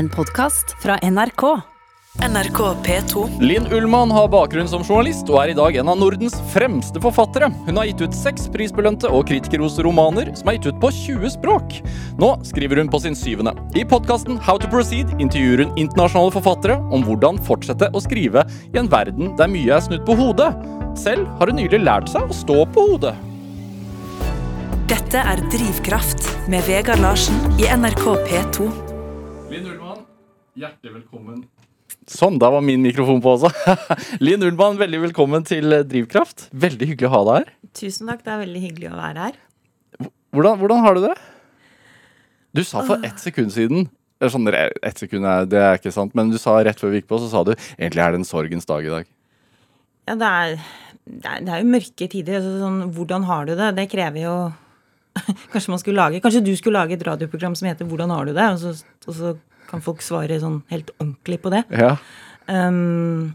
En podkast fra NRK. NRK P2. Linn Ullmann har bakgrunn som journalist og er i dag en av Nordens fremste forfattere. Hun har gitt ut seks prisbelønte og kritikerroste romaner som er gitt ut på 20 språk. Nå skriver hun på sin syvende. I podkasten How to Proceed intervjuer hun internasjonale forfattere om hvordan fortsette å skrive i en verden der mye er snudd på hodet. Selv har hun nylig lært seg å stå på hodet. Dette er Drivkraft med Vegard Larsen i NRK P2. Hjertelig velkommen. Sånn, da var min mikrofon på også. Linn Ullmann, veldig velkommen til Drivkraft. Veldig hyggelig å ha deg her. Tusen takk, det er veldig hyggelig å være her. Hvordan, hvordan har du det? Du sa for ett sekund siden eller sånn, ett sekund er, Det er ikke sant, men du sa rett før vi gikk på, så sa du egentlig er det en sorgens dag i dag. Ja, det er, det er, det er jo mørke tider. Så sånn, hvordan har du det? Det krever jo Kanskje man skulle lage Kanskje du skulle lage et radioprogram som heter 'Hvordan har du det?' Og så, og så kan folk svare sånn helt ordentlig på det. Ja. Um,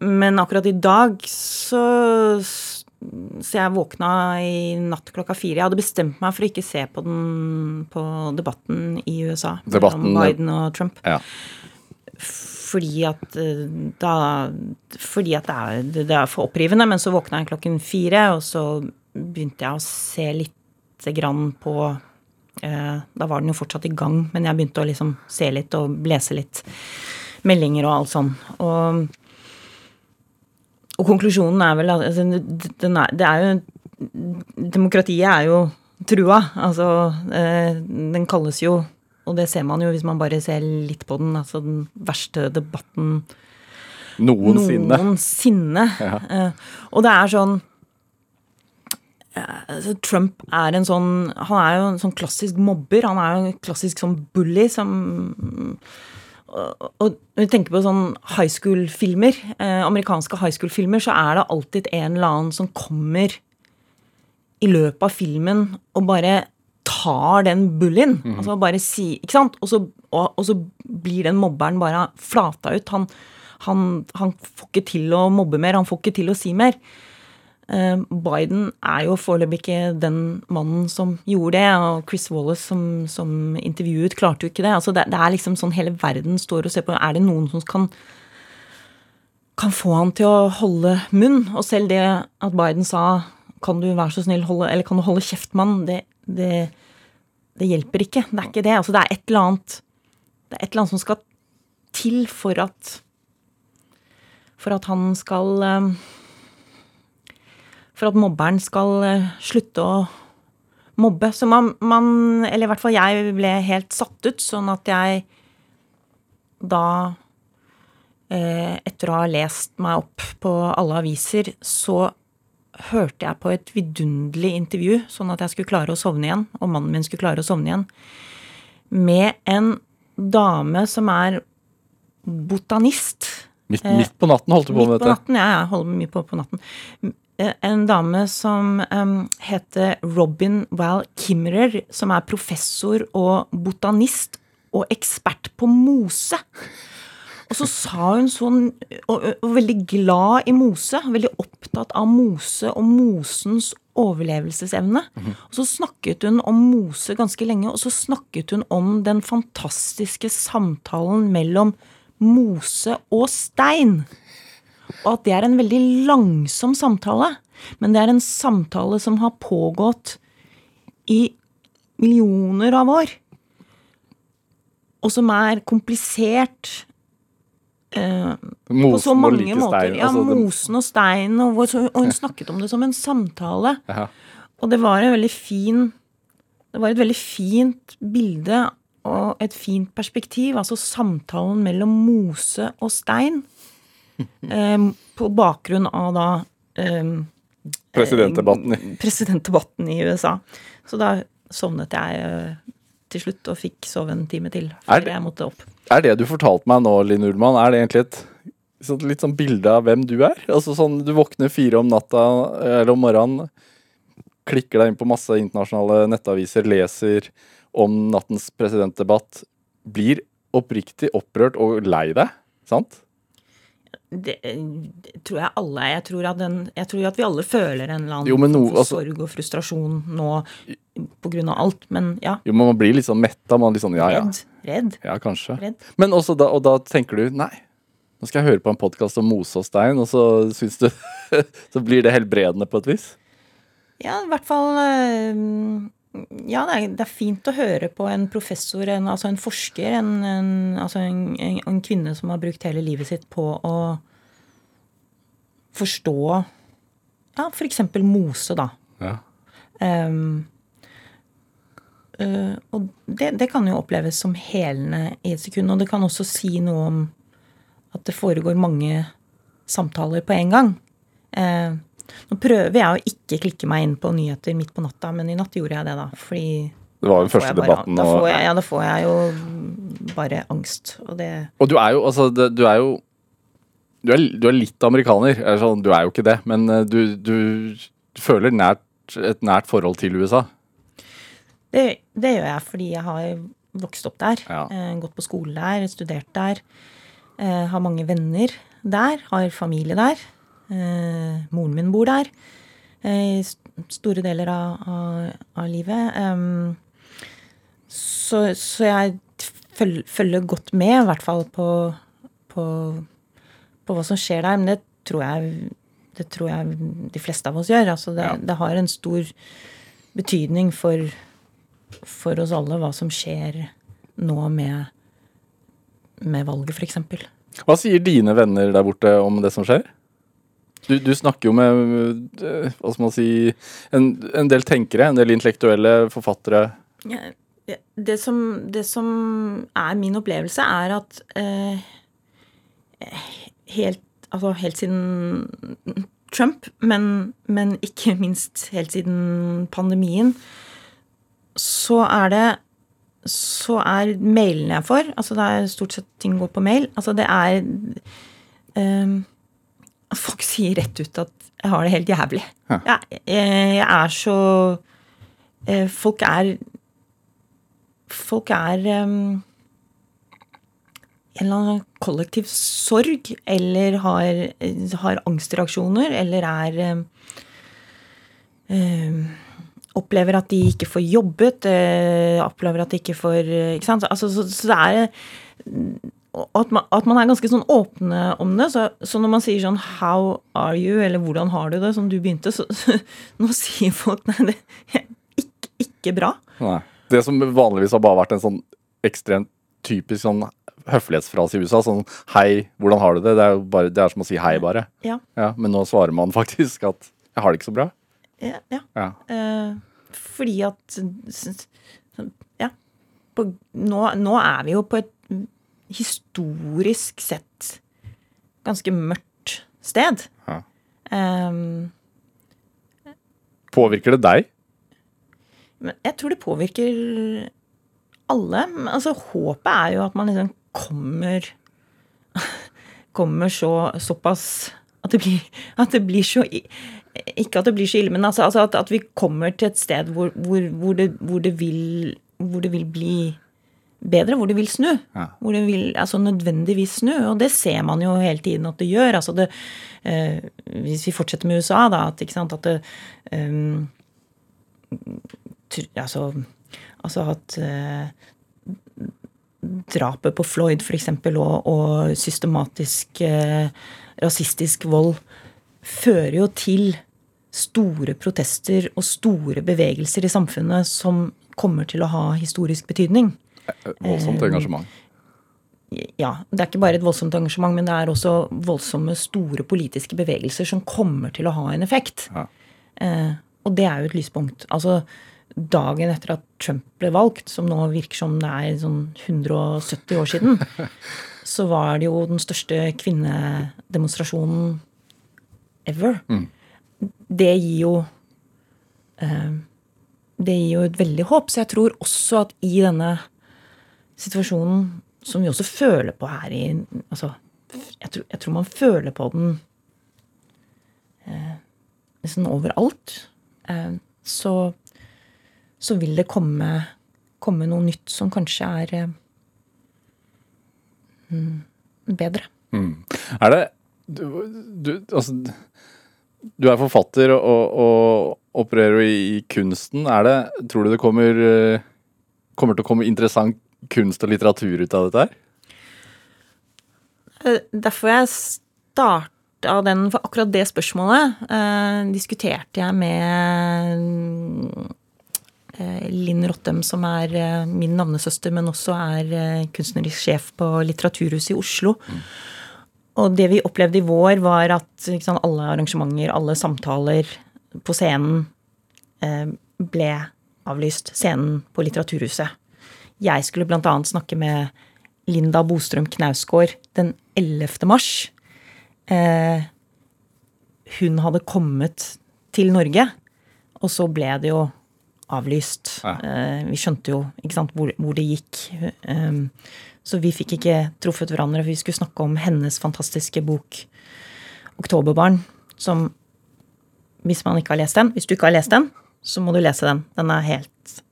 men akkurat i dag så Så jeg våkna i natt klokka fire. Jeg hadde bestemt meg for å ikke se på den på debatten i USA Debatten, mellom Biden og Trump. ja. Fordi at eh, da Fordi at det er, det er for opprivende. Men så våkna jeg klokken fire, og så begynte jeg å se lite grann på Da var den jo fortsatt i gang, men jeg begynte å liksom se litt og lese litt meldinger og alt sånn. Og, og konklusjonen er vel at altså, den er, det er jo Demokratiet er jo trua. Altså, eh, den kalles jo og det ser man jo hvis man bare ser litt på den. Altså den verste debatten Noensinne. noensinne. Ja. Eh, og det er sånn eh, Trump er en sånn Han er jo en sånn klassisk mobber. Han er jo en klassisk sånn bully som og, når vi tenker på sånn high school-filmer, eh, amerikanske high school-filmer, så er det alltid en eller annen som kommer i løpet av filmen og bare tar den bullyen. Altså bare si, ikke sant? Og så, og, og så blir den mobberen bare flata ut. Han, han, han får ikke til å mobbe mer, han får ikke til å si mer. Eh, Biden er jo foreløpig ikke den mannen som gjorde det, og Chris Wallace som, som intervjuet, klarte jo ikke det. Altså det, det er liksom sånn hele verden står og ser på. Er det noen som kan kan få han til å holde munn? Og selv det at Biden sa kan du være så snill holde, eller kan du holde kjeft, mann, det, det, det hjelper ikke. Det er ikke det. Altså, det er et eller annet Det er et eller annet som skal til for at For at han skal eh, For at mobberen skal eh, slutte å mobbe. Så man, man Eller i hvert fall jeg ble helt satt ut, sånn at jeg da eh, etter å ha lest meg opp på alle aviser, så hørte jeg på et vidunderlig intervju, sånn at jeg skulle klare å sovne igjen, og mannen min skulle klare å sovne igjen, med en dame som er botanist. Midt, midt på natten holdt du på med dette? Midt på natten, ja, jeg holder mye på på natten. Eh, En dame som heter Robin Wall Kimmerer, som er professor og botanist og ekspert på mose. Og så sa hun sånn og, og veldig glad i mose, veldig opptatt av mose og mosens overlevelsesevne. Og så snakket hun om mose ganske lenge, og så snakket hun om den fantastiske samtalen mellom mose og stein. Og at det er en veldig langsom samtale. Men det er en samtale som har pågått i millioner av år. Og som er komplisert eh, på så mange måter. stein. Ja, altså, mosen og steinen. Og, og hun snakket om det som en samtale. Ja. Og det var en veldig fin Det var et veldig fint bilde og et fint perspektiv. Altså samtalen mellom mose og stein. eh, på bakgrunn av da eh, Presidentdebatten i presidentdebatten i USA. Så da sovnet jeg eh, til slutt og fikk sove en time til før det- jeg måtte opp. Er det du fortalte meg nå, Linn Ullmann, er det egentlig et sånn, litt sånn bilde av hvem du er? Altså sånn, Du våkner fire om natta eller om morgenen, klikker deg inn på masse internasjonale nettaviser, leser om nattens presidentdebatt, blir oppriktig opprørt og lei deg, sant? Det, det tror jeg alle Jeg tror den, jeg tror at vi alle føler en eller annen Jo, no- altså- sorg og frustrasjon nå på grunn av alt. Men ja, Jo, men man blir litt sånn metta. Man litt sånn, ja, ja. redd. Redd. Ja, kanskje. Redd. Men også da, og da tenker du nei, nå skal jeg høre på en podkast om mose og stein, og så syns du Så blir det helbredende på et vis? Ja, i hvert fall eh, Ja, det er, det er fint å høre på en professor, en, altså en forsker, en, en, altså en, kvinne som har brukt hele livet sitt på å forstå ja, f.eks. mose, da. Ja. Um, uh, og det, det kan jo oppleves som helende i et sekund. Og det kan også si noe om at det foregår mange samtaler på en gang. Eh, nå prøver jeg å ikke klikke meg inn på nyheter midt på natta, men i natt gjorde jeg det, da. Fordi Det var den første bare- debatten. Da får jeg, ja, da får jeg jo bare angst. Og det og du er jo altså Du er jo du er, du er litt amerikaner. Sånn, du er jo ikke det, men eh, du, du, du føler nært, et nært forhold til USA. Det, det gjør jeg fordi jeg har vokst opp der. Ja. Eh, gått på skole der, studert der. Eh, har mange venner der. Har familie der. Eh, moren min bor der eh, i st- store deler av, av, av livet. Så, så jeg føl, følger godt med, i hvert fall på, på, på hva som skjer der. Men det tror jeg, det tror jeg de fleste av oss gjør. Altså det, Ja. det har en stor betydning for, for oss alle hva som skjer nå med, med valget, f.eks. Hva sier dine venner der borte om det som skjer? Du, du snakker jo med eh, hva skal man si, en, en del tenkere, en del intellektuelle forfattere. Det, som, det som er min opplevelse, er at eh, helt, altså helt siden Trump, men, men ikke minst helt siden pandemien, så er det så er mailene jeg får Altså det er stort sett ting går på mail. Altså det er eh, Folk sier rett ut at jeg har det helt jævlig. Ja. Jeg, jeg, er så eh, Folk er Folk er um, en eller annen kollektiv sorg, eller har, har angstreaksjoner, eller er um, um, Opplever at de ikke får jobbet, eh, opplever at de ikke får eh, Ikke sant? Altså, så, så det er at man, at man er ganske sånn åpne om det. Så, så når man sier sånn 'how are you', eller 'hvordan har du det', som du begynte, så, så nå sier folk nei, det er ikke, ikke bra. Nei. Det som vanligvis har bare vært en sånn ekstremt typisk sånn høflighetsfrase i USA, sånn 'hei, hvordan har du det?' Det er bare, det er som å si 'hei', bare. Ja. Ja, men nå svarer man faktisk at 'jeg har det ikke så bra'. Ja, ja. Ja. Eh, fordi at Ja. På, nå, nå er vi jo på et historisk sett ganske mørkt sted. Ja. Ehm, Påvirker det deg? jeg tror det påvirker alle. Altså, håpet er jo at man liksom kommer Kommer så, såpass at det blir, at det blir så Ikke at det blir så ille, men altså, altså at, at vi kommer til et sted hvor, hvor, hvor, det, hvor, det vil, hvor det vil bli bedre, hvor det vil snu. Ja. Hvor det vil altså nødvendigvis snu. Og det ser man jo hele tiden at det gjør. Altså det, eh, hvis vi fortsetter med USA, da, at, sant, at det, eh, altså, altså at eh, drapet på Floyd f.eks. Og, og systematisk eh, rasistisk vold fører jo til store protester og store bevegelser i samfunnet som kommer til å ha historisk betydning. Voldsomt engasjement. Ja, Det er ikke bare et voldsomt engasjement, men det er også voldsomme, store politiske bevegelser som kommer til å ha en effekt. Ja. Eh, og det er jo et lyspunkt. Altså, dagen etter at Trump ble valgt, som nå virker som det er sånn 170 år siden, så var det jo den største kvinnedemonstrasjonen ever. Det gir jo eh, Det gir jo et veldig håp. Så jeg tror også at i denne situasjonen, som vi også føler på her i Altså, jeg tror, jeg tror man føler på den eh, nesten overalt. Eh, så, så vil det komme, komme noe nytt som kanskje er eh, mm, bedre. Er det, du, du, altså, du er forfatter og, og opererer i, i kunsten. Er det, tror du det kommer, eh, kommer til å komme interessant kunst og litteratur ut av dette her? Eh, Derfor jeg starta den For akkurat det spørsmålet eh, diskuterte jeg med eh, Linn Rottem, som er eh, min navnesøster, men også er kunstnerisk sjef på Litteraturhuset i Oslo. Og det vi opplevde i vår, var at sant, alle arrangementer, alle samtaler på scenen eh, ble avlyst. Scenen på Litteraturhuset. Jeg skulle annet snakke med Linda Bostrøm Knausgård den 11. mars. Eh, hun hadde kommet til Norge, og så ble det jo avlyst. Ja. Eh, vi skjønte jo sant, hvor, hvor det gikk. Eh, så vi fikk ikke truffet hverandre. Vi skulle snakke om hennes fantastiske bok 'Oktoberbarn', som hvis man ikke har lest den Hvis du ikke har lest den, så må du lese den. Den er helt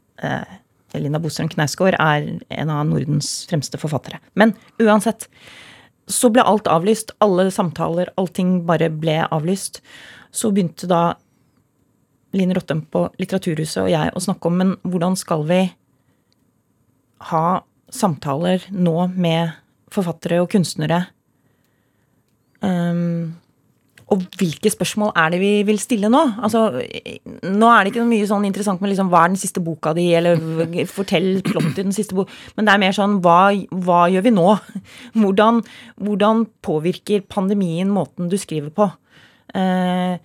Linda Bostrøm Knausgård er en av Nordens fremste forfattere. Men uansett, så ble alt avlyst. Alle samtaler, allting bare ble avlyst. Så begynte da Linn Rottem på Litteraturhuset og jeg å snakke om men hvordan skal vi ha samtaler nå med forfattere og kunstnere? Um, og hvilke spørsmål er det vi vil stille nå? Altså, nå er det ikke mye sånn interessant med liksom, hva er den siste boka di, eller fortell plott i den siste boka. Men det er mer sånn hva, hva gjør vi nå? Hvordan, hvordan, påvirker pandemien måten du skriver på? Eh,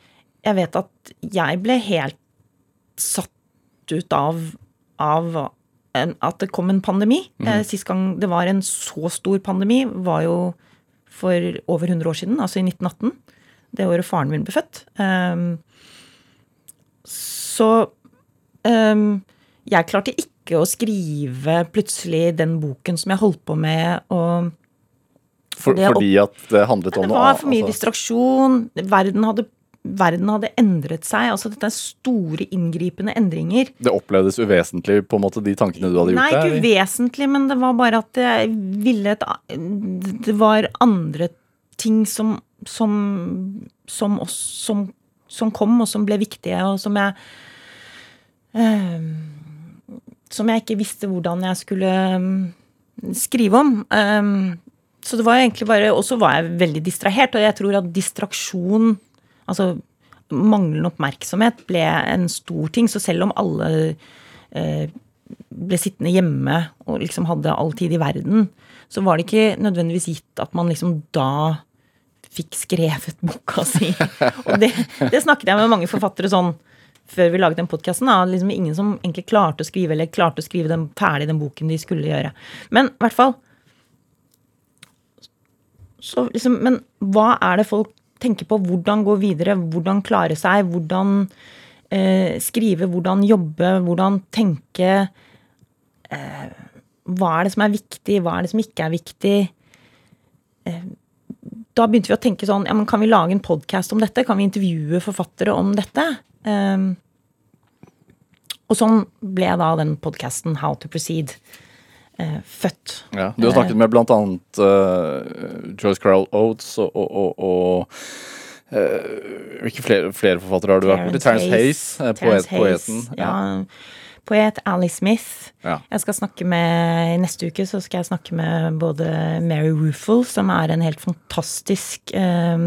jeg vet at jeg ble helt satt ut av, av at det kom en pandemi. Mm. sist gang det var en så stor pandemi, var jo for over 100 år siden, altså i 1918 det året faren min ble født. Um, så um, jeg klarte ikke å skrive plutselig den boken som jeg holdt på med. og For, Det fordi at det handlet om Det var for mye altså. distraksjon. Verden hadde, verden hadde endret seg. altså Dette er store, inngripende endringer. Det opplevdes uvesentlig, på en måte, de tankene du hadde gjort? Nei, ikke der? uvesentlig, men det var bare at jeg ville et Det var andre ting som som, som, oss, som, som kom, og som ble viktige, og som jeg eh, Som jeg ikke visste hvordan jeg skulle eh, skrive om. Eh, så det var egentlig bare Og så var jeg veldig distrahert, og jeg tror at distraksjon Altså manglende oppmerksomhet ble en stor ting. Så selv om alle eh, ble sittende hjemme og liksom hadde all tid i verden, så var det ikke nødvendigvis gitt at man liksom da fikk skrevet boka si. Og det, det snakket jeg med mange forfattere sånn før vi laget den podkasten. Liksom ingen som egentlig klarte å skrive eller klarte å skrive den, ferdig den boken de skulle gjøre. Men i hvert fall så liksom, Men hva er det folk tenker på? Hvordan gå videre? Hvordan klare seg? Hvordan eh, skrive? Hvordan jobbe? Hvordan tenke? Eh, hva er det som er viktig? Hva er det som ikke er viktig? Eh, da begynte vi å tenke sånn ja, men Kan vi lage en podkast om dette? Kan vi intervjue forfattere om dette? Um, og sånn ble da den podkasten How to Proceed uh, født. Ja, du har snakket med blant annet uh, Joyce Carol Oates og, og, og, og eh, Hvilke flere, flere forfattere har du vært med? Terence Hayes, eh, poet, Terence Hayes. Ja. Poet Ali Smith. Ja. Jeg skal snakke med, Neste uke så skal jeg snakke med både Mary Ruffle, som er en helt fantastisk eh,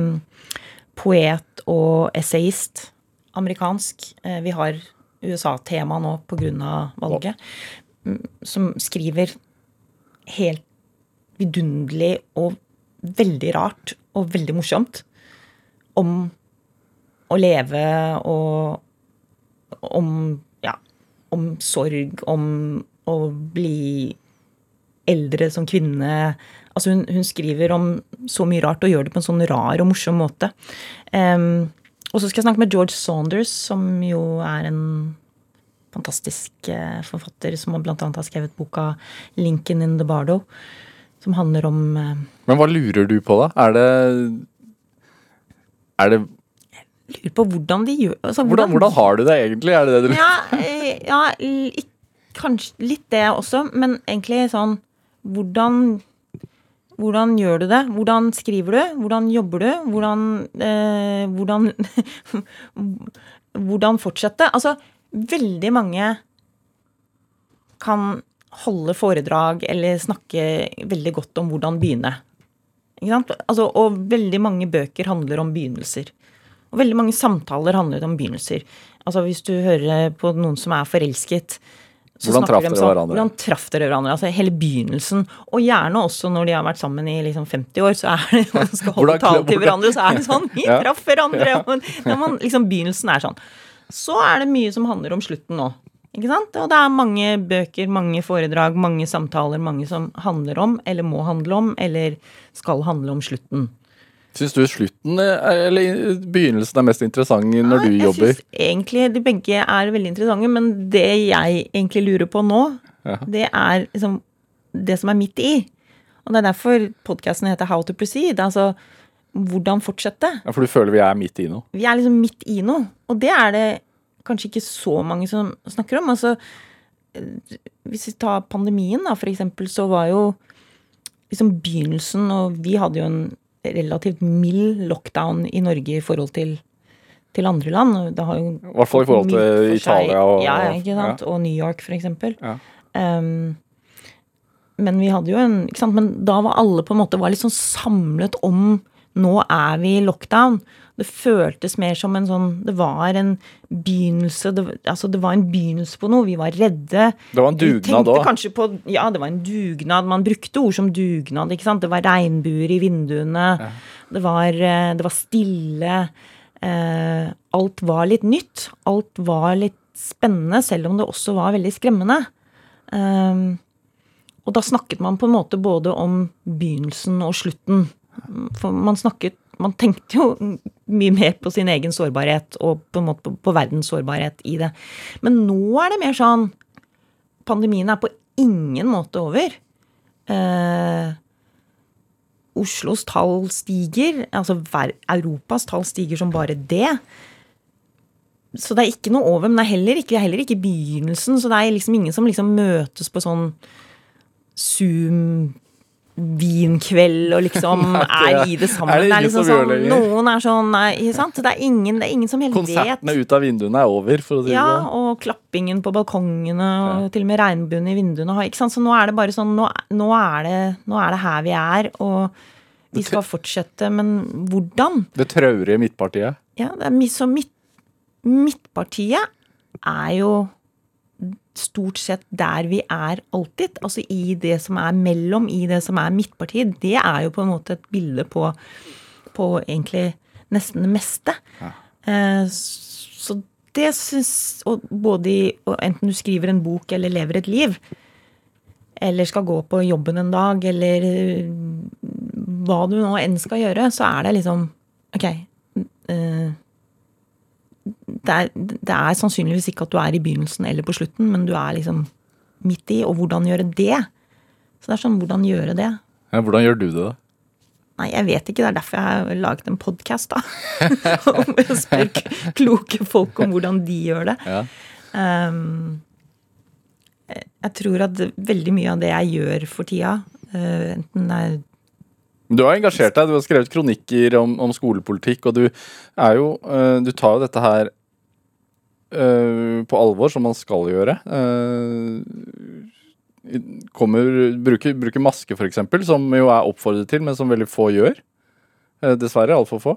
poet og essayist. Amerikansk. Eh, vi har USA-tema nå pga. valget. mm, Som skriver helt vidunderlig og veldig rart og veldig morsomt om å leve og om om sorg, om å bli eldre som kvinne. Altså hun, hun skriver om så mye rart og gjør det på en sånn rar og morsom måte. Um, og så skal jeg snakke med George Saunders, som jo er en fantastisk eh, forfatter som annet har skrevet boka 'Lincoln in the Bardo', som handler om eh, Men hva lurer du på, da? Er det Er det Lurer på hvordan de gjør altså, hvordan, hvordan har du det egentlig? Er det det du Ja, eh, ja kanskje litt det også, men egentlig sånn Hvordan Hvordan gjør du det? Hvordan skriver du? Hvordan jobber du? Hvordan eh, Hvordan Hvordan fortsette? Altså, veldig mange kan holde foredrag eller snakke veldig godt om hvordan begynne. Altså, og veldig mange bøker handler om begynnelser. Og veldig mange samtaler handler om begynnelser. Altså Hvis du hører på noen som er forelsket så Hvordan traff de dere hverandre? Hvordan traff dere hverandre? Altså Hele begynnelsen. Og gjerne også når de har vært sammen i liksom 50 år, så er det man skal holde tale til hverandre, så er det sånn Vi Ja. traff hverandre! Og når man, liksom Begynnelsen er sånn. Så er det mye som handler om slutten nå. Ikke sant? Og det er mange bøker, mange foredrag, mange samtaler, mange som handler om, eller må handle om, eller skal handle om slutten. Syns du slutten er, eller begynnelsen er mest interessant når du jeg jobber? Jeg syns egentlig de begge er veldig interessante, men det jeg egentlig lurer på nå, Ja. det er liksom det som er midt i. Og det er derfor podkasten heter How to proceed. Altså hvordan fortsette. Ja, For du føler vi er midt i noe? Vi er liksom midt i noe, og det er det kanskje ikke så mange som snakker om. Altså, hvis vi tar pandemien, da, for eksempel, så var jo liksom begynnelsen Og vi hadde jo en relativt mild lockdown i Norge i forhold til, til andre land. Det har jo I hvert fall i forhold til Italia og Ja, ikke sant? Og New York, eksempel. Ja. Um, men vi hadde jo en ikke sant? Men da var alle på en måte var litt sånn samlet om Nå er vi i lockdown. Det føltes mer som en sånn Det var en begynnelse det, altså det var en begynnelse på noe. Vi var redde. Det var en dugnad òg. Ja, det var en dugnad. Man brukte ord som dugnad. ikke sant? Det var regnbuer i vinduene. Det, var, eh, det var stille. Eh, alt var litt nytt. Alt var litt spennende, selv om det også var veldig skremmende. Eh, og da snakket man på en måte både om begynnelsen og slutten. For man snakket Man tenkte jo mye mer på sin egen sårbarhet og på en måte på, verdens sårbarhet i det. Men nå er det mer sånn Pandemien er på ingen måte over. Eh, Oslos tall stiger, altså Europas tall stiger som bare det. Så det er ikke noe over, men det er heller ikke, det er heller ikke begynnelsen. Så det er liksom ingen som liksom møtes på sånn Zoom-vinkveld og liksom er i det sammen. er det det er liksom sånn. Noen er sånn nei, ikke sant? Det er ingen, det er ingen som helt vet. Konsertene ut av vinduene er over, for å si det Ja, sånn. og klappingen på balkongene, og til og med regnbuen i vinduene. Ikke sant? Så nå er det bare sånn Nå, nå, er, det, nå er det her vi er, og vi skal fortsette, men hvordan? Det traurige midtpartiet. Ja, det er så midt, Midtpartiet er jo stort sett der vi er alltid. Altså i det som er mellom, i det som er midtpartiet. Det er jo på en måte et bilde på, på egentlig nesten det meste. Ja. så det syns Og både i og Enten du skriver en bok eller lever et liv, eller skal gå på jobben en dag, eller eh, hva du nå enn skal gjøre, så er det liksom Ok. eh, det, er, det er sannsynligvis ikke at du er i begynnelsen eller på slutten, men du er liksom midt i. Og hvordan gjøre det? Så det er sånn, hvordan gjøre det? Ja, hvordan gjør du det, da? Nei, jeg vet ikke. Det er derfor jeg har laget en podkast, da. Om jeg spør kloke folk om hvordan de gjør det. Ja. Um, jeg tror at veldig mye av det jeg gjør for tida, uh, enten det er Du har engasjert deg, du har skrevet kronikker om, om skolepolitikk, og du er jo eh, Du tar jo dette her eh, på alvor, som man skal gjøre. Uh, kommer, bruker, bruker maske, eksempel, som jo er oppfordret til, men som veldig få gjør. Uh, dessverre altfor få.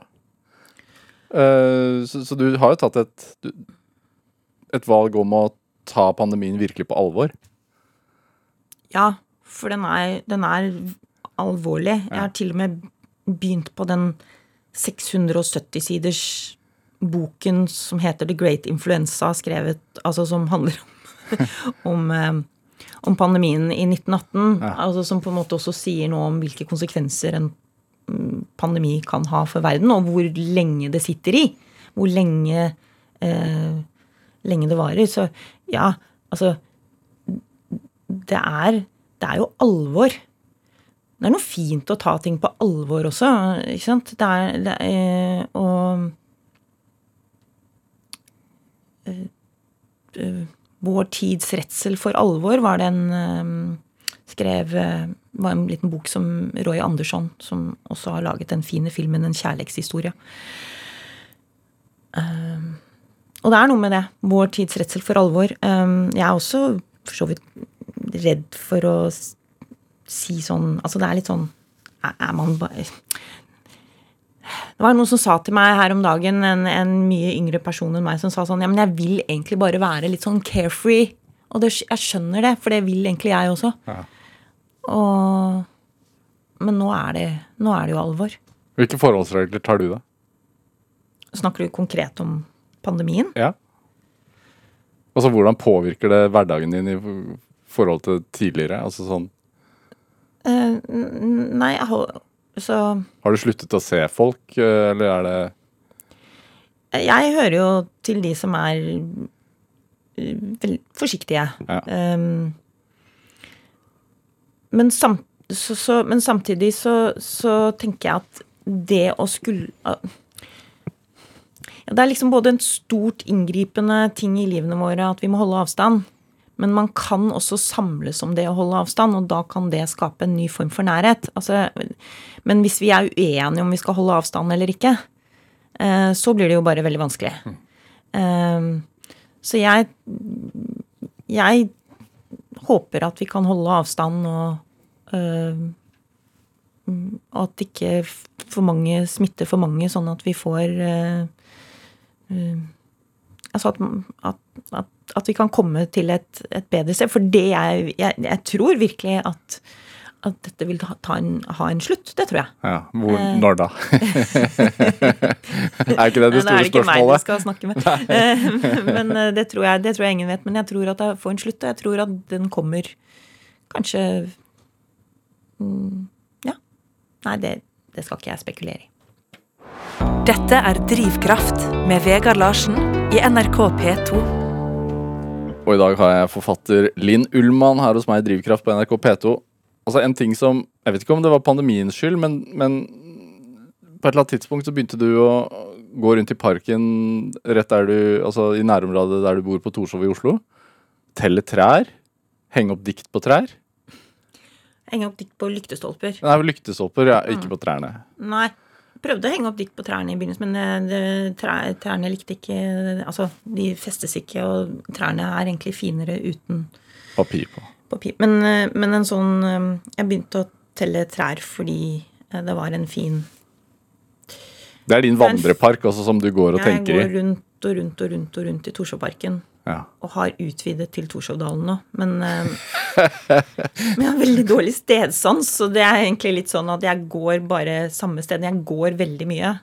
Uh, så, så du har jo tatt et, et valg om å ta pandemien virkelig på alvor. Ja, for den er, den er alvorlig. Jeg har til og med begynt på den 670-siders boken som heter The Great Influenza, skrevet, altså som handler om, om, eh, om pandemien i 1918. Altså som på en måte også sier noe om hvilke konsekvenser en mm, pandemi kan ha for verden, og hvor lenge det sitter i. Hvor lenge, eh, lenge det varer. Så ja, altså det er, det er jo alvor. Det er noe fint å ta ting på alvor også, ikke sant? Det er, det er Og eh, eh, Vår tids redsel for alvor var det en eh, skrev eh, var en liten bok som Roy Andersson, som også har laget den fine filmen 'En kjærlighetshistorie'. Og det er noe med det. Vår tids redsel for alvor. Jeg er også for så vidt redd for å si sånn Altså, det er litt sånn Er man bare det var noen som sa til meg her om dagen, en, en, mye yngre person enn meg, som sa sånn Ja, men jeg vil egentlig bare være litt sånn carefree. Og det, jeg skjønner det, for det vil egentlig jeg også. Ja. Og Men nå er, det, nå er det jo alvor. Hvilke forholdsregler tar du, da? Snakker du konkret om pandemien? Ja. Altså, hvordan påvirker det hverdagen din i forhold til tidligere? Altså sånn uh, Nei, så Har du sluttet å se folk, eh, eller er det Jeg hører jo til de som er eh, veldig forsiktige. Ja. Um, men, samt, så, så, men, samtidig så, så, tenker jeg at det å skulle det er liksom både en stort inngripende ting i livene våre at vi må holde avstand. Men man kan også samles om det å holde avstand, og da kan det skape en ny form for nærhet. Altså, men hvis vi er uenige om vi skal holde avstand eller ikke, eh, så blir det jo bare veldig vanskelig. Mm. Så jeg Jeg håper at vi kan holde avstand og og at ikke for mange smitter for mange, sånn at vi får altså at, at, at, at, vi kan komme til et, et bedre sted. For det jeg, jeg, jeg tror virkelig at, at dette vil ta en, ha en slutt. Det tror jeg. Ja, Hvor, uh, Når da? er ikke det det store spørsmålet? Det er ikke meg du skal snakke med. Uh, men det tror, jeg, det tror, jeg, ingen vet. Men jeg tror at det får en slutt, og jeg tror at den kommer kanskje um, Ja. Nei, det, det skal ikke jeg spekulere i. Dette er Drivkraft med Vegard Larsen i NRK P2. Og i dag har jeg forfatter Linn Ullmann her hos meg i Drivkraft på NRK P2. Altså en ting som Jeg vet ikke om det var pandemiens skyld, men, men på et eller annet tidspunkt så begynte du å gå rundt i parken rett der du Altså i nærområdet der du bor på Torshov i Oslo. Telle trær. Henge opp dikt på trær. Henge opp dikt på lyktestolper. Nei, lyktestolper, ja, ikke mm. på trærne. Nei prøvde å henge opp dikt på trærne i begynnelsen, men det, trærne likte ikke Altså, de festes ikke, og trærne er egentlig finere uten papir på. papir. Men, men, en sånn Jeg begynte å telle trær fordi det var en fin Det er din vandrepark også, som du går og tenker i? Jeg går rundt og rundt og rundt og rundt i Torshovparken. Ja. Og har utvidet til Torshovdalen nå. Men, eh, men, jeg har veldig dårlig stedsans, så det er egentlig litt sånn at jeg går bare samme sted. Jeg går veldig mye.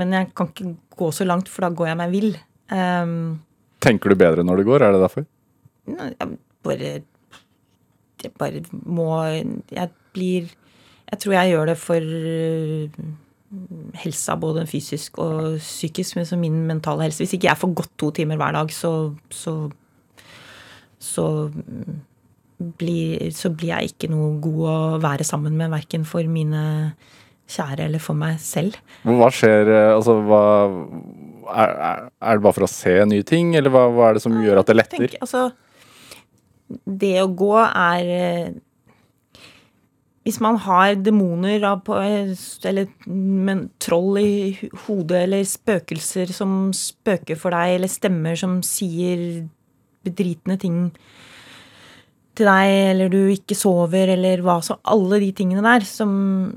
Men jeg kan ikke gå så langt, for da går jeg meg vill. Um, Tenker du bedre når du går? Er det derfor? Jeg bare Jeg bare må Jeg blir Jeg tror jeg gjør det for helsa, både fysisk og psykisk, men som min mentale helse. Hvis ikke jeg får gått to timer hver dag, så, så, så, blir, så blir jeg ikke noe god å være sammen med, verken for mine kjære eller for meg selv. Hva skjer Altså, hva er, er, det bare for å se nye ting, eller hva, hva er det som gjør at det letter? Tenk, altså, det å gå er hvis man har demoner eller men, troll i hodet, eller spøkelser som spøker for deg, eller stemmer som sier bedritne ting til deg, eller du ikke sover, eller hva så Alle de tingene der som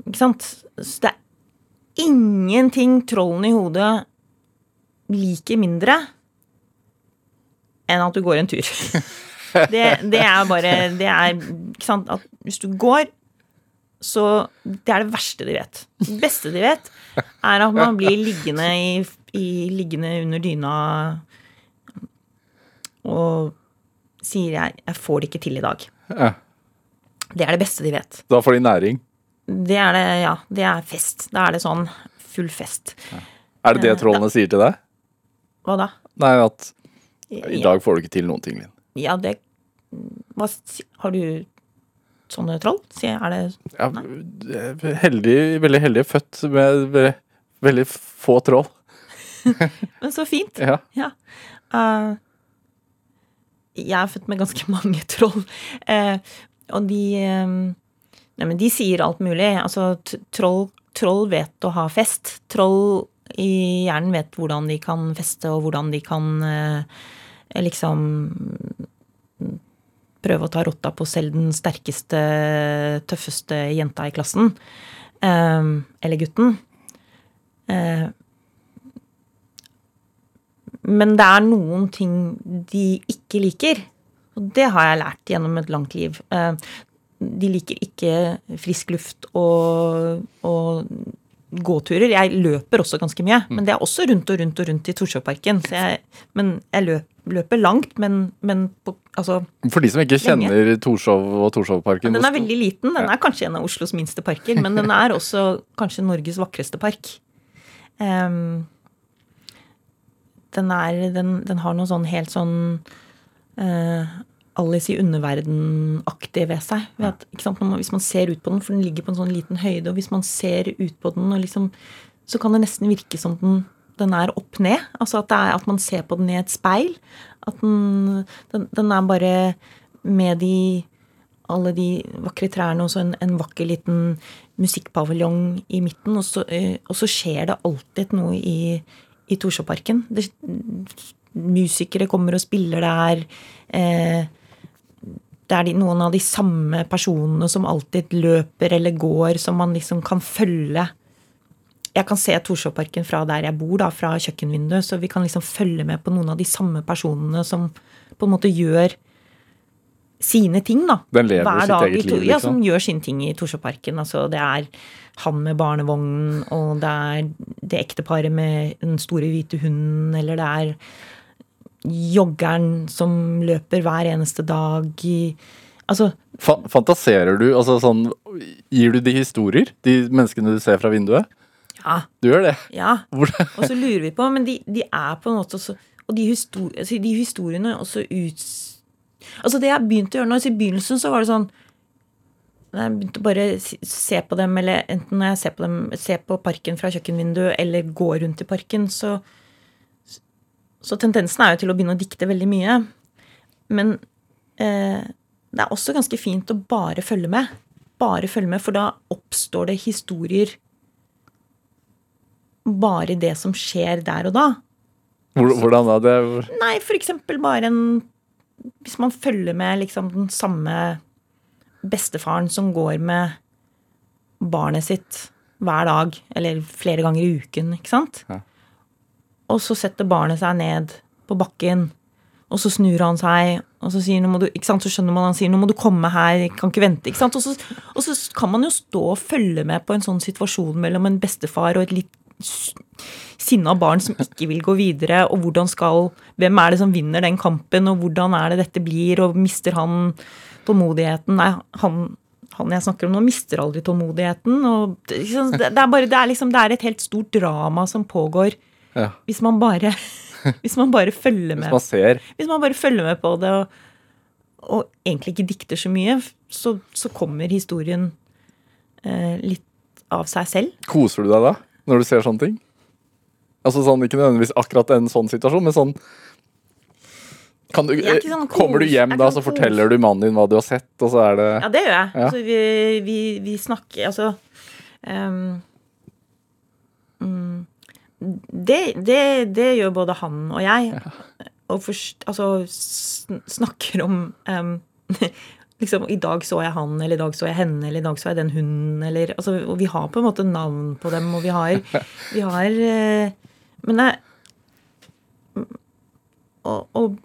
Ikke sant? Så det er ingenting trollene i hodet liker mindre enn at du går en tur. Det, det er bare Det er? At hvis du går så det er det verste de vet. Det beste de vet, er at man blir liggende, i, i, liggende under dyna og sier jeg, 'jeg får det ikke til i dag'. Ja. Det er det beste de vet. Da får de næring? Det er det, ja. Det er fest. Da er det sånn full fest. Ja. Er det det eh, trollene da, sier til deg? Hva da? Nei, at i dag får du ikke til noen ting, Linn. Ja, det hva, Har du sånne troll? Er det ja, heldig, Veldig heldig født med veldig, veldig få troll. Men så fint. Ja. ja. Uh, jeg er født med ganske mange troll. Uh, og de um, Nei, men de sier alt mulig. Altså, troll, troll vet å ha fest. Troll i hjernen vet hvordan de kan feste, og hvordan de kan uh, liksom prøve å ta rotta på selv den sterkeste, tøffeste jenta i klassen. Eh, eller gutten. Eh, men det er noen ting de ikke liker. Og det har jeg lært gjennom et langt liv. Eh, De liker ikke frisk luft og, og gåturer. Jeg løper også ganske mye, men det er også rundt og rundt og rundt i Torshovparken. Men jeg løp, løper langt, men, men på, altså For de som ikke kjenner Torshov og Torshovparken Den er veldig liten. Den er kanskje en av Oslos minste parker, men den er også kanskje Norges vakreste park. Um, den er Den, den har noe sånn helt sånn uh, Alice i underverden-aktig ved seg. Ved at, man, hvis man ser ut på den, for den ligger på en sånn liten høyde, og hvis man ser ut på den, liksom, så kan det nesten virke som den, den er opp ned. Altså at, er, at man ser på den i et speil. At den, den, den er bare med de alle de vakre trærne og så en, en vakker liten musikkpaviljong i midten. Og så, eh, og så skjer det alltid noe i, i Torsjåparken. Musikere kommer og spiller der. Eh, det er de, noen av de samme personene som alltid løper eller går, som man liksom kan følge. Jeg kan se Torshovparken fra der jeg bor, da, fra kjøkkenvinduet, så vi kan liksom følge med på noen av de samme personene som på en måte gjør sine ting, da. Den lever Hver sitt dag eget liv, liksom. Ja, som gjør sine ting i Torshovparken. Altså, det er han med barnevognen, og det er det ekteparet med den store hvite hunden, eller det er joggeren som løper hver eneste dag i Altså, fantaserer du? Altså sånn Gir du de historier? De menneskene du ser fra vinduet? Ja. Du gjør det? Ja. Og så lurer vi på Men de, de er på en måte også Og de, histori altså de historiene også ut Altså det jeg begynte å gjøre nå I begynnelsen så var det sånn jeg begynte bare å se på dem, eller enten når jeg ser på dem, ser på parken fra kjøkkenvinduet, eller går rundt i parken, så Så tendensen er jo til å begynne å dikte veldig mye. Men eh, det er også ganske fint å bare følge med. Bare følge med, for da oppstår det historier bare det som skjer der og da. Hvordan da? Det Nei, for eksempel bare en Hvis man følger med liksom den samme bestefaren som går med barnet sitt hver dag, eller flere ganger i uken, ikke sant? Ja. Og så setter barnet seg ned på bakken, og så snur han seg, og så sier du? Så skjønner man han sier 'nå må du komme her, jeg kan ikke vente', ikke? Og så, og så kan man jo stå og følge med på en sånn situasjon mellom en bestefar og et litt sinna barn som ikke vil gå videre, og hvordan skal Hvem er det som vinner den kampen, og hvordan er det dette blir, og mister han tålmodigheten? Nei, han, han jeg snakker om nå, mister aldri tålmodigheten. Og det, det, er bare, det er liksom, det er et helt stort drama som pågår ja. hvis man bare hvis man bare følger Hvis med man ser hvis man bare følger med på det og, og egentlig ikke dikter så mye, så, så kommer historien eh, litt av seg selv. Koser du deg da? Når du ser sånne ting? Altså sånn, Ikke nødvendigvis akkurat en sånn situasjon, men sånn kan du, sånn Kommer du hjem da, så sånn forteller du mannen din hva du har sett, og så er det Ja, det gjør jeg. Ja. Altså, vi, vi, vi snakker Altså um, det, det, det gjør både han og jeg. Og først, altså snakker om ehm, liksom, I dag så jeg han, eller i dag så jeg henne, eller i dag så jeg den hunden, eller altså, Og vi har på en måte navn på dem, og vi har, vi har eh, Men det og, og,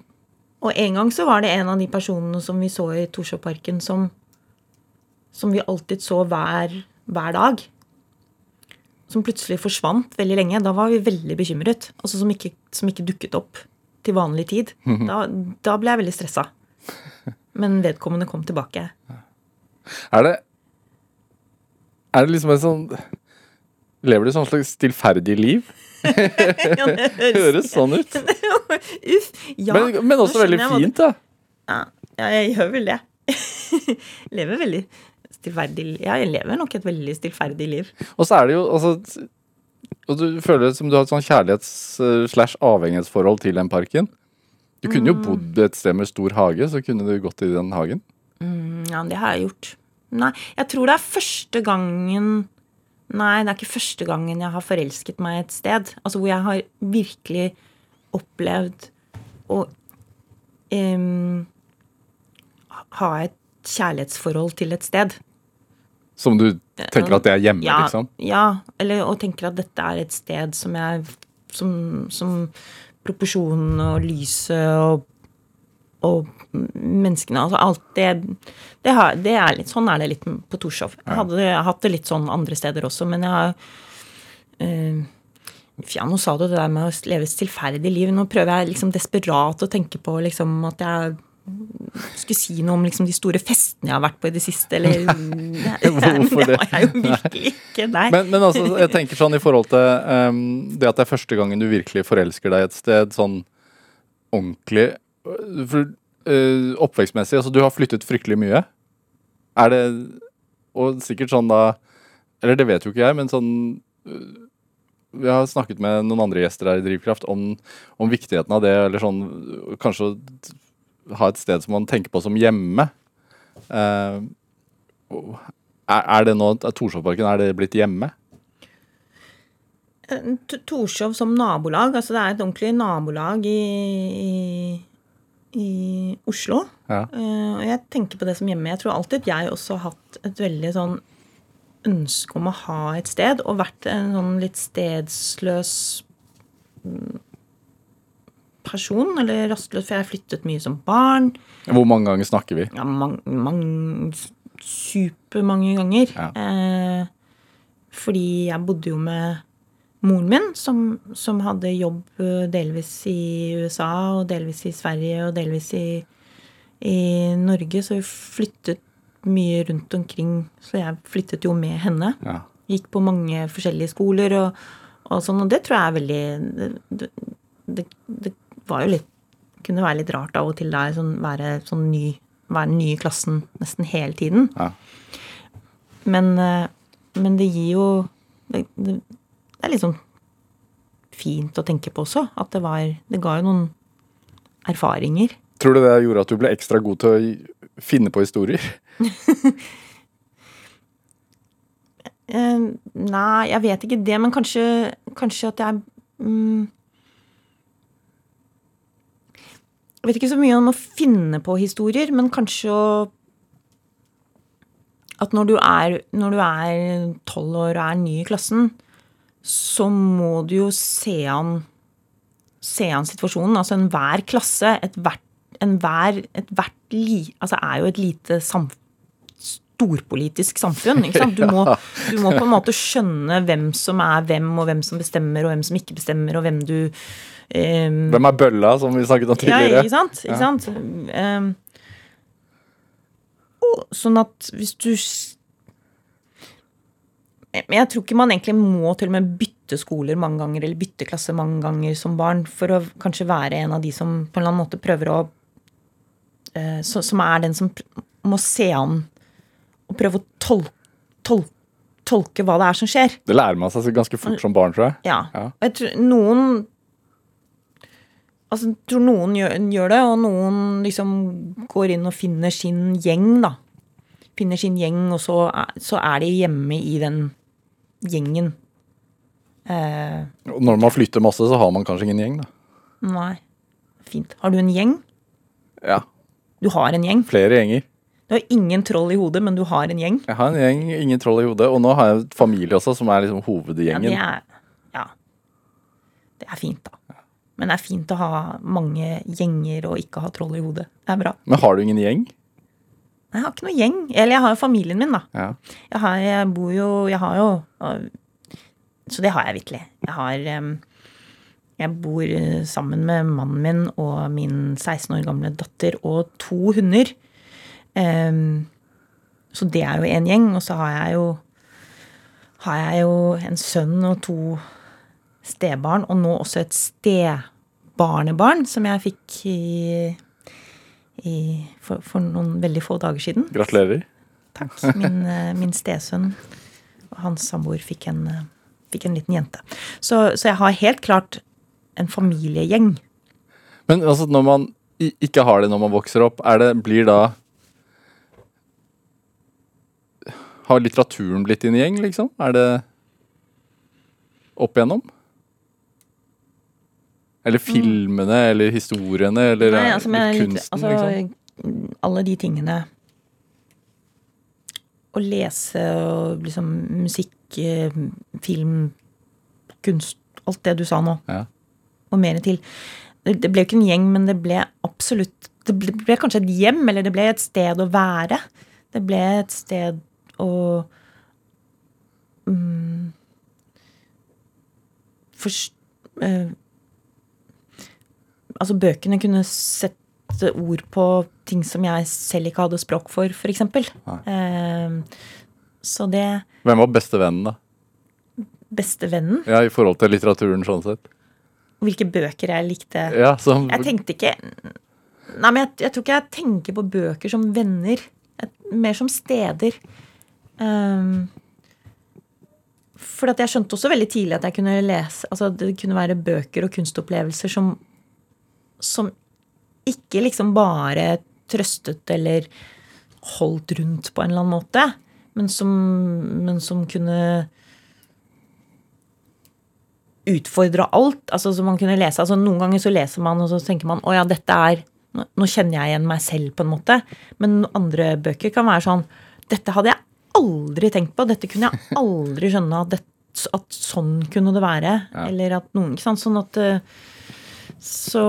og en gang så var det en av de personene som vi så i Torshovparken, som, som vi alltid så hver, hver dag. Som plutselig forsvant veldig lenge. Da var vi veldig bekymret. Altså som ikke, som ikke dukket opp til vanlig tid. Da, da ble jeg veldig stressa. Men vedkommende kom tilbake. Er det Er det liksom en sånn Lever du sånn slags stillferdig liv? Ja, det Høres sånn ut. Uff. Ja, Men, men også veldig fint, da. Ja, ja, jeg gjør vel det. lever veldig stillferdig Ja, jeg lever nok et veldig stillferdig liv. Og så er det jo altså Og du føler det som du har et sånn kjærlighets-slash-avhengighetsforhold til den parken. Du kunne Mm. jo bodd et sted med stor hage, så kunne du gått i den hagen. Mm, Ja, det har jeg gjort. Nei, jeg tror det er første gangen Nei, det er ikke første gangen jeg har forelsket meg et sted. Altså hvor jeg har virkelig opplevd å um, ha et kjærlighetsforhold til et sted. Som du tenker at det er hjemme, Ja, liksom? ja eller og tenker at dette er et sted som jeg Som, som proporsjonene og lyset og, og menneskene Altså alt det det, har, det er litt Sånn er det litt på Torshov. Jeg hadde hatt det litt sånn andre steder også, men jeg har eh, nå sa du det der med å leve et stillferdig liv. Nå prøver jeg liksom desperat å tenke på liksom at jeg skulle si noe om liksom de store festene jeg har vært på i det siste, eller Hvorfor det? Det har jeg jo virkelig ikke. Nei. Men, men altså, jeg tenker sånn i forhold til um, det at det er første gangen du virkelig forelsker deg et sted, sånn ordentlig for, uh, Oppvekstmessig, altså du har flyttet fryktelig mye. Er det Og sikkert sånn da Eller det vet jo ikke jeg, men sånn uh, Vi har snakket med noen andre gjester her i Drivkraft om, om viktigheten av det, eller sånn Kanskje ha et sted som man tenker på som hjemme. Uh, er, det nå er Torshovparken er det blitt hjemme? Torshov som nabolag, altså det er et ordentlig nabolag i, i, i Oslo. Ja. Uh, og jeg tenker på det som hjemme. Jeg tror alltid jeg også har hatt et veldig sånn ønske om å ha et sted, og vært en sånn litt stedsløs mm, person, eller rastløs, for jeg flyttet mye som barn. Hvor mange ganger snakker vi? Ja, mange, mange, supermange ganger. Ja. Eh, fordi jeg bodde jo med moren min, som, som hadde jobb eh, delvis i USA, og delvis i Sverige, og delvis i, i Norge. Så vi flyttet mye rundt omkring. Så jeg flyttet jo med henne. Ja. Gikk på mange forskjellige skoler og, og sånn, og det tror jeg er veldig det, det, det var jo litt Kunne være litt rart av og til der, sånn, være sånn ny Være ny i klassen nesten hele tiden. Ja. Men, eh, men det gir jo det, det, er litt sånn fint å tenke på også. At det var Det ga jo noen erfaringer. Tror du det gjorde at du ble ekstra god til å finne på historier? Eh, nei, jeg vet ikke det, men kanskje, kanskje at jeg mm, Jeg vet ikke så mye om å finne på historier, men kanskje å At når du er når du er tolv år og er ny i klassen, så må du jo se an se an situasjonen. Altså enhver klasse, ethvert enhver, ethvert li, altså er jo et lite sam, storpolitisk samfunn. Ikke sant? Du, må, du må på en måte skjønne hvem som er hvem, og hvem som bestemmer, og hvem som ikke bestemmer, og hvem du ehm, Hvem er bølla, som vi snakket om ja, tidligere? ikke sant? Ikke sant? Um, og sånn at hvis du Men jeg tror ikke man egentlig må til og med bytte skoler mange ganger, eller bytte klasse mange ganger som barn, for å kanskje være en av de som på en eller annen måte prøver å eh, Som er den som må se an og prøve å tolke, tolke, tolke hva det er som skjer. Det lærer man seg ganske fort som barn, tror jeg. Ja. Ja. Jeg tror noen Altså, jeg tror noen gjør, gjør det, og noen liksom går inn og finner sin gjeng, da. Finner sin gjeng, og så er, så er de hjemme i den gjengen. Eh, Når man flytter masse, så har man kanskje ingen gjeng, da. nei. Fint. Har du en gjeng? Ja. Du har en gjeng. Flere gjenger. Du har ingen troll i hodet, men du har en gjeng. Jeg har en gjeng, ingen troll i hodet. Og nå har jeg familie også, som er liksom Ja, hovedgjengen. det er, ja. Det er fint, da. Men det er fint å ha mange gjenger og ikke ha troll i hodet. Det er bra. Men har du ingen gjeng? Nei, Jeg har ikke noe gjeng. Eller jeg har jo familien min, da. Ja. Jeg, har, jeg bor jo Jeg har jo Så det har jeg virkelig. Jeg har Jeg bor øh, sammen med mannen min og min 16 år gamle datter og to hunder. Så det er jo en gjeng. Og så har jeg jo har jeg jo en sønn og to stebarn, og nå også et stebarnebarn som jeg fikk i, i for, for noen veldig få dager siden. Gratulerer. Takk. Min, eh, min stesønn og hans samboer fikk en, eh, fikk en liten jente. Så, så jeg har helt klart en familiegjeng. Men altså, når man ikke har det når man vokser opp, er det, blir da Har litteraturen blitt din gjeng, liksom? Er det opp igjennom? Eller filmene, eller historiene, eller Mm. Nei, altså, altså, kunsten, litt- altså, liksom? Alle de tingene Å lese og liksom musikk, eh, film, kunst Alt det du sa nå, Ja. og mer til. Det, ble jo ikke en gjeng, men det ble absolutt Det ble, ble kanskje et hjem, eller det ble et sted å være. Det ble et sted å um, forst- eh, Altså, bøkene kunne sette ord på ting som jeg selv ikke hadde språk for, f.eks. Eh, så det Hvem var bestevennen, da? Bestevennen Ja, I forhold til litteraturen, sånn sett. Hvilke bøker jeg likte. Ja, som, Jeg tenkte ikke Nei, men jeg, jeg tror ikke jeg tenker på bøker som venner. Mer som steder. Um, for at jeg skjønte også veldig tidlig at jeg kunne lese Altså det kunne være bøker og kunstopplevelser som Som ikke liksom bare trøstet eller holdt rundt på en eller annen måte, men som, men som kunne utfordra alt. altså som man kunne lese, altså Noen ganger så leser man, og så tenker man å ja, dette er nå, nå kjenner jeg igjen meg selv, på en måte. Men andre bøker kan være sånn Dette hadde jeg aldri tenkt på. Dette kunne jeg aldri skjønne at, det, at sånn kunne det være. Eller at noen Ikke sant. Sånn at eh, Så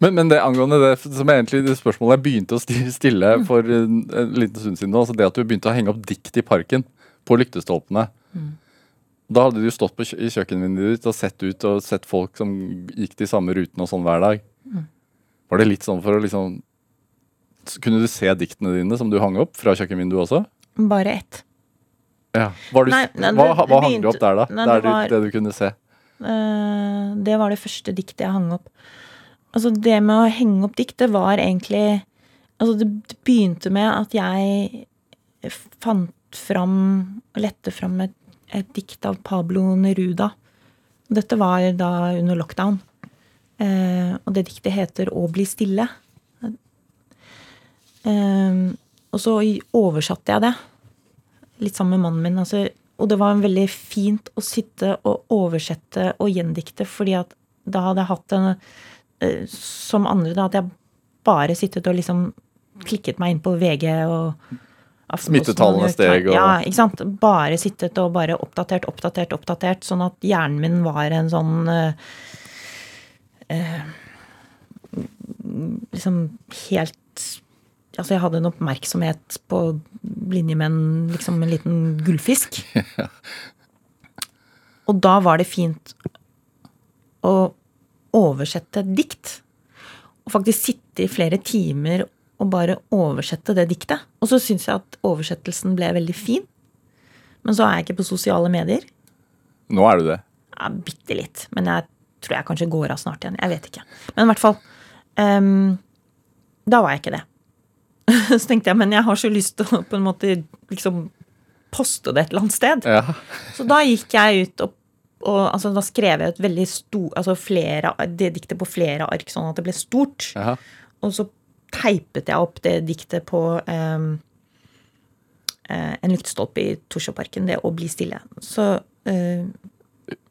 men, men det angående det som egentlig det spørsmålet jeg begynte å stille Mm. for en, en liten stund siden, altså det at du begynte å henge opp dikt i parken på lyktestolpene. Mm. Da hadde du stått på i kjøkkenvinduet ditt og sett ut og sett folk som gikk de samme rutene og sånn hver dag. Mm. Var det litt sånn for å liksom Kunne du se diktene dine som du hang opp fra kjøkkenvinduet også? bare ett. Ja. Var du, Nei, nei, hva det- hva det hang du opp der, da? Nei, der det var- det du kunne se? Eh, det var det første diktet jeg hang opp. Altså Det med å henge opp dikt, det var egentlig Altså det begynte med at jeg fant fram og lette fram et, et dikt av Pablo Neruda. Dette var da under lockdown. Eh, og det diktet heter 'Å bli stille'. Eh, og så oversatte jeg det litt sammen med mannen min. Altså, og det var veldig fint å sitte og oversette og gjendikte, fordi at da hadde jeg hatt en eh, Som andre, da hadde jeg bare sittet og liksom klikket meg inn på VG og Smittetallene steg, og- Ja, ikke sant. Bare sittet og bare oppdatert, oppdatert, oppdatert. Sånn at hjernen min var en sånn eh, eh, Liksom helt Altså, jeg hadde en oppmerksomhet på linje med en, liksom en liten gullfisk. Og da var det fint å oversette et dikt. Og faktisk sitte i flere timer og bare oversette det diktet. Og så syns jeg at oversettelsen ble veldig fin. Men så er jeg ikke på sosiale medier. Nå er du det. Ja, Bitte litt. Men jeg tror jeg kanskje går av snart igjen. Jeg vet ikke. Men i hvert fall. um, da var jeg ikke det. så tenkte jeg, men jeg har så lyst til å på en måte liksom poste det et eller annet sted. Ja. Så da gikk jeg ut og, og altså, da skrev jeg et veldig stort Altså flere, det diktet på flere ark, sånn at det ble stort. Ja. Og så teipet jeg opp det diktet på eh, en lyktestolpe i Torsjåparken, det å bli stille. Så eh,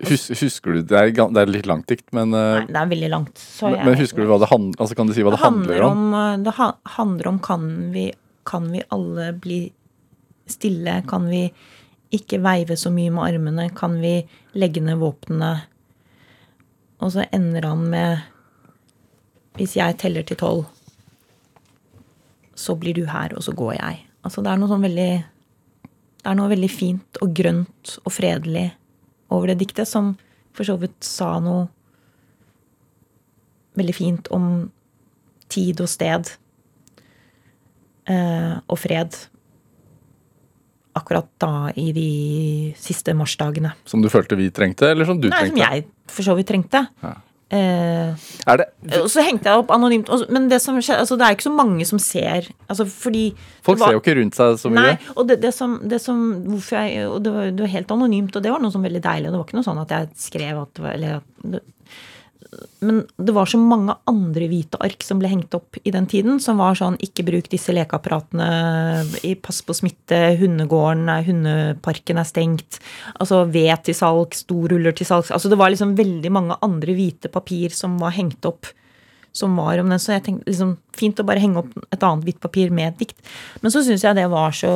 Hus, husker du det er, det er litt langt dikt, men, eh, Nei, det er veldig langt. Så men, men husker du hva det handler altså Kan du si hva det, handler om? eh, Det ha- handler om kan vi, kan vi alle bli stille? Kan vi ikke veive så mye med armene? Kan vi legge ned våpnene? Og så ender han med Hvis jeg teller til tolv, så blir du her, og så går jeg. Altså det er noe sånn veldig Det er noe veldig fint og grønt og fredelig over det diktet, som for så vidt sa noe veldig fint om tid og sted eh, og fred. Akkurat da i de siste marsdagene. Som du følte vi trengte, eller som du Nei, som jeg for så vidt trengte. Ja. Eh, Er det, og så hengte jeg opp anonymt. Men det som skjer, altså det er ikke så mange som ser. Altså fordi folk var- ser jo ikke rundt seg så mye. Nei, og det, det som, det som hvorfor jeg, og det, var, det var helt anonymt, og det var noe som var veldig deilig. Det var ikke noe sånn at jeg skrev at eller men det var så mange andre hvite ark som ble hengt opp i den tiden, som var sånn ikke bruk disse lekeapparatene, pass på smitte, hundegården, hundeparken er stengt, altså ved til salgs, doruller til salgs. Altså det var liksom veldig mange andre hvite papir som var hengt opp som var om den, så jeg tenkte liksom fint å bare henge opp et annet hvitt papir med et dikt. Men så syns jeg det var så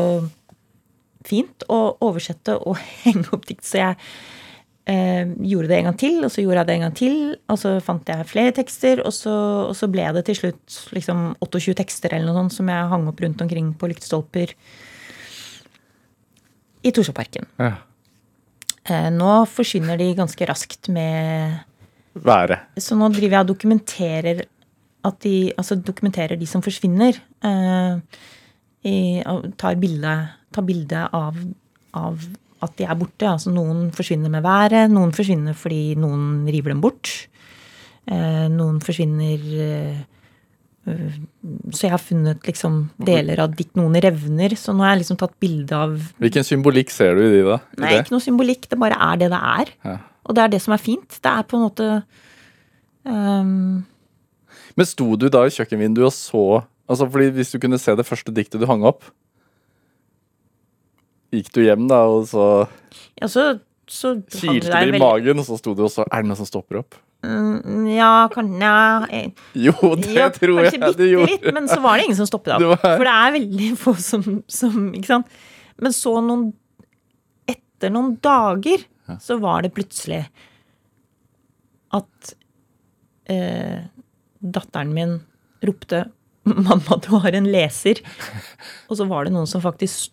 fint å oversette og henge opp dikt, så jeg eh, gjorde det en gang til, og så gjorde jeg det en gang til, og så fant jeg flere tekster, og så, og så ble det til slutt liksom 28 tekster eller noe sånt som jeg hang opp rundt omkring på lyktestolper i Torsjåparken. Ja. Eh, nå forsvinner de ganske raskt med Været. Så nå driver jeg og dokumenterer at de, altså dokumenterer de som forsvinner. Eh, i, og tar bilde, tar bilde av, av at de er borte. Altså noen forsvinner med været, noen forsvinner fordi noen river dem bort. Eh, noen forsvinner eh, Så jeg har funnet liksom deler av dikt. Noen revner. Så nå har jeg liksom tatt bilde av Hvilken symbolikk ser du i de, da? I Nei, det? ikke noe symbolikk. Det bare er det det er. Ja. Og det er det som er fint. Det er på en måte um... Men sto du da i kjøkkenvinduet og så Altså, fordi Hvis du kunne se det første diktet du hang opp Gikk du hjem da, og så Ja, så, så kilte det i veldig- magen, og så sto du og så Er det noe som stopper opp? Mm, Ja, kan, ja, jeg, Jo, det ja, tror jeg du gjorde. litt, men så var det ingen som stoppet Det opp. var- For det er veldig få som, som Ikke sant. Men så noen Etter noen dager så var det plutselig at eh, datteren min ropte 'Mamma, du har en leser'. Og så var det noen som faktisk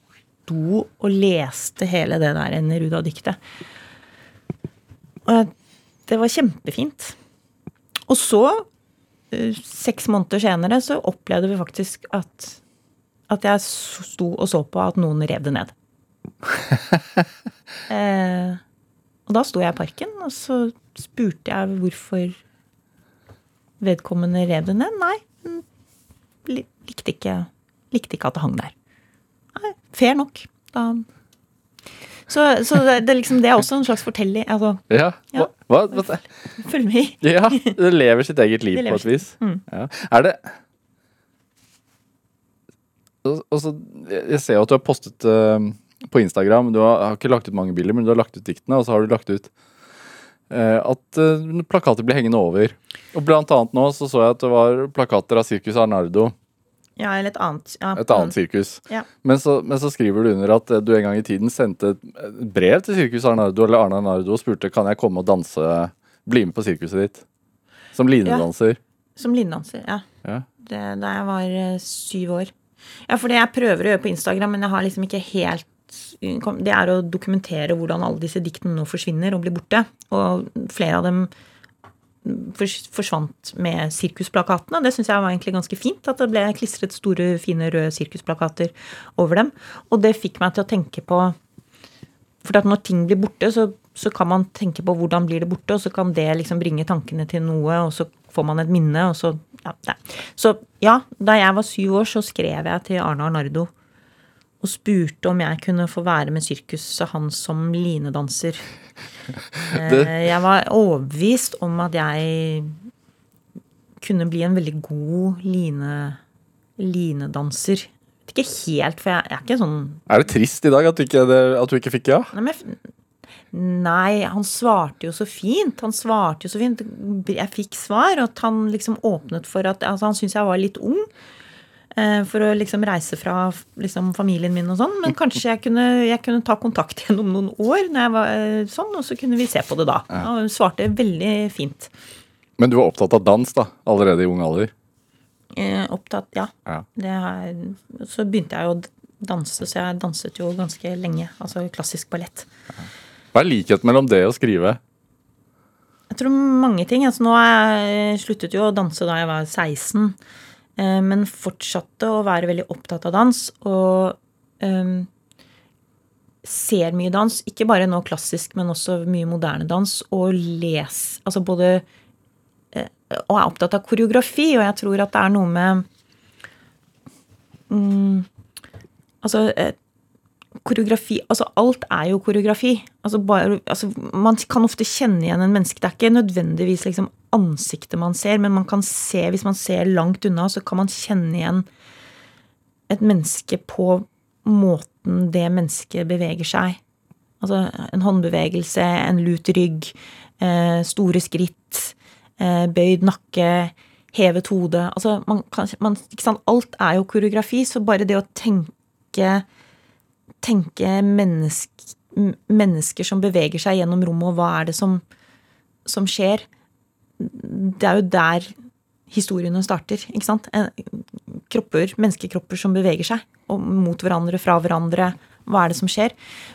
sto og leste hele det der Neruda-diktet. Og det var kjempefint. Og så, eh, seks måneder senere, så opplevde vi faktisk at, at jeg sto og så på at noen rev det ned. eh, og da sto jeg i parken, og så spurte jeg hvorfor vedkommende rev det ned. Nei, likte ikke, likte ikke at det hang der. Fair nok. Da. Så, så det, det, liksom, det er også en slags fortelling. Altså, Ja. Ja. Hva, hva, følg med ja, det lever sitt eget liv på et vis. Mm. Ja. Er det Og og Jeg ser jo at du har postet uh, på Instagram. Du har, har ikke lagt ut mange bilder, men du har lagt ut diktene, og så har du lagt ut uh, at uh, plakater blir hengende over. Og blant annet nå så så jeg at det var plakater av Circus Arnardo, Ja, eller et annet. Ja, et annet sirkus. Ja. Men så, men så skriver du under at eh, du en gang i tiden sendte et brev til Sirkus Arnardo eller Arne Arnardo og spurte kan jeg komme og danse, bli med på sirkuset ditt. Som linedanser. Som linedanser, ja. Ja. Det, da jeg var eh, syv år. Ja, for det jeg prøver å gjøre på Instagram, men jeg har liksom ikke helt Det er å dokumentere hvordan alle disse diktene nå forsvinner og blir borte. Og flere av dem forsvant med sirkusplakatene. Det syns jeg var egentlig ganske fint. At det ble klistret store, fine røde sirkusplakater over dem. Og det fikk meg til å tenke på For når ting blir borte, så, så kan man tenke på hvordan blir det borte, og så kan det liksom bringe tankene til noe, og så får man et minne, og så ja. Så ja, da jeg var syv år, så skrev jeg til Arne Arnardo og spurte om jeg kunne få være med sirkuset hans som linedanser. Eh, Jeg var overbevist om at jeg kunne bli en veldig god line, linedanser. Vet Ikke helt, for jeg, jeg er ikke sånn Er det trist i dag at du ikke, at du ikke fikk ja? Nei, men nei, han svarte jo så fint. Han svarte jo så fint. Jeg fikk svar, og at han liksom åpnet for at Altså, han syntes jeg var litt ung. Eh, For å liksom reise fra liksom, familien min og sånn. Men kanskje jeg kunne, jeg kunne ta kontakt gjennom noen år når jeg var eh, sånn, og så kunne vi se på det da. Og hun svarte veldig fint. Men du var opptatt av dans da, allerede i ung alder? Eh, opptatt, ja. Ja. Det har, så begynte jeg å danse, så jeg danset jo ganske lenge. Altså klassisk ballett. Hva er likheten mellom det og skrive? Jeg tror mange ting. Altså, nå har jeg sluttet jo å danse da jeg var 16, eh, men fortsatte å være veldig opptatt av dans. Og um, ser mye dans. Ikke bare nå klassisk, men også mye moderne dans. Og les Altså både uh, Og er opptatt av koreografi, og jeg tror at det er noe med um, Altså uh, koreografi Altså, alt er jo koreografi. Altså, bare, altså, man kan ofte kjenne igjen en menneske. Det er ikke nødvendigvis liksom ansiktet man ser, men man kan se, hvis man ser langt unna, så kan man kjenne igjen et menneske på måten det mennesket beveger seg. Altså en håndbevegelse, en lut rygg, eh, store skritt, eh, bøyd nakke, hevet hode. Altså man kan, man? Alt er jo koreografi, så bare det å tenke tenke menneske, mennesker som beveger seg gjennom rommet, og hva er det som, som skjer? Det er jo der historiene starter, ikke sant? Kropper, menneskekropper som beveger seg og mot hverandre, fra hverandre. Hva er det som skjer?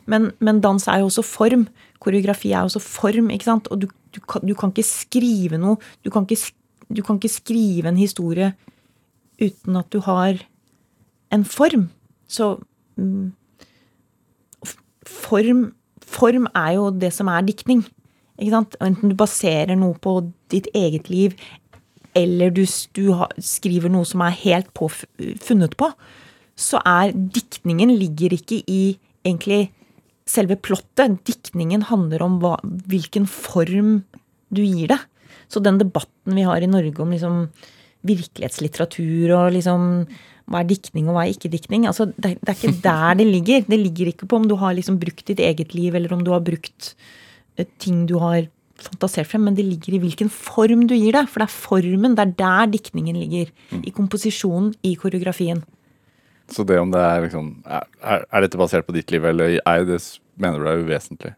Men, men dans er jo også form. Koreografi er jo også form, ikke sant? Og du, du, kan, du kan, ikke skrive noe du kan ikke, du kan ikke skrive en historie uten at du har en form. Så mm, form, form er jo det som er diktning. Ikke sant? Enten du baserer noe på ditt eget liv, eller du, du skriver noe som er helt på, funnet på, så er diktningen ligger ikke i egentlig selve plottet. Diktningen handler om hva, hvilken form du gir det. Så den debatten vi har i Norge om liksom virkelighetslitteratur og liksom hva er diktning og hva er ikke diktning? Altså, det, det, er ikke der det ligger. Det ligger ikke på om du har liksom brukt ditt eget liv, eller om du har brukt ting du har fantasert frem, men det ligger i hvilken form du gir det. For det er formen, det er der diktningen ligger. I komposisjonen, i koreografien. Så det om det er liksom Er, er dette basert på ditt liv, eller er det, mener du det er uvesentlig?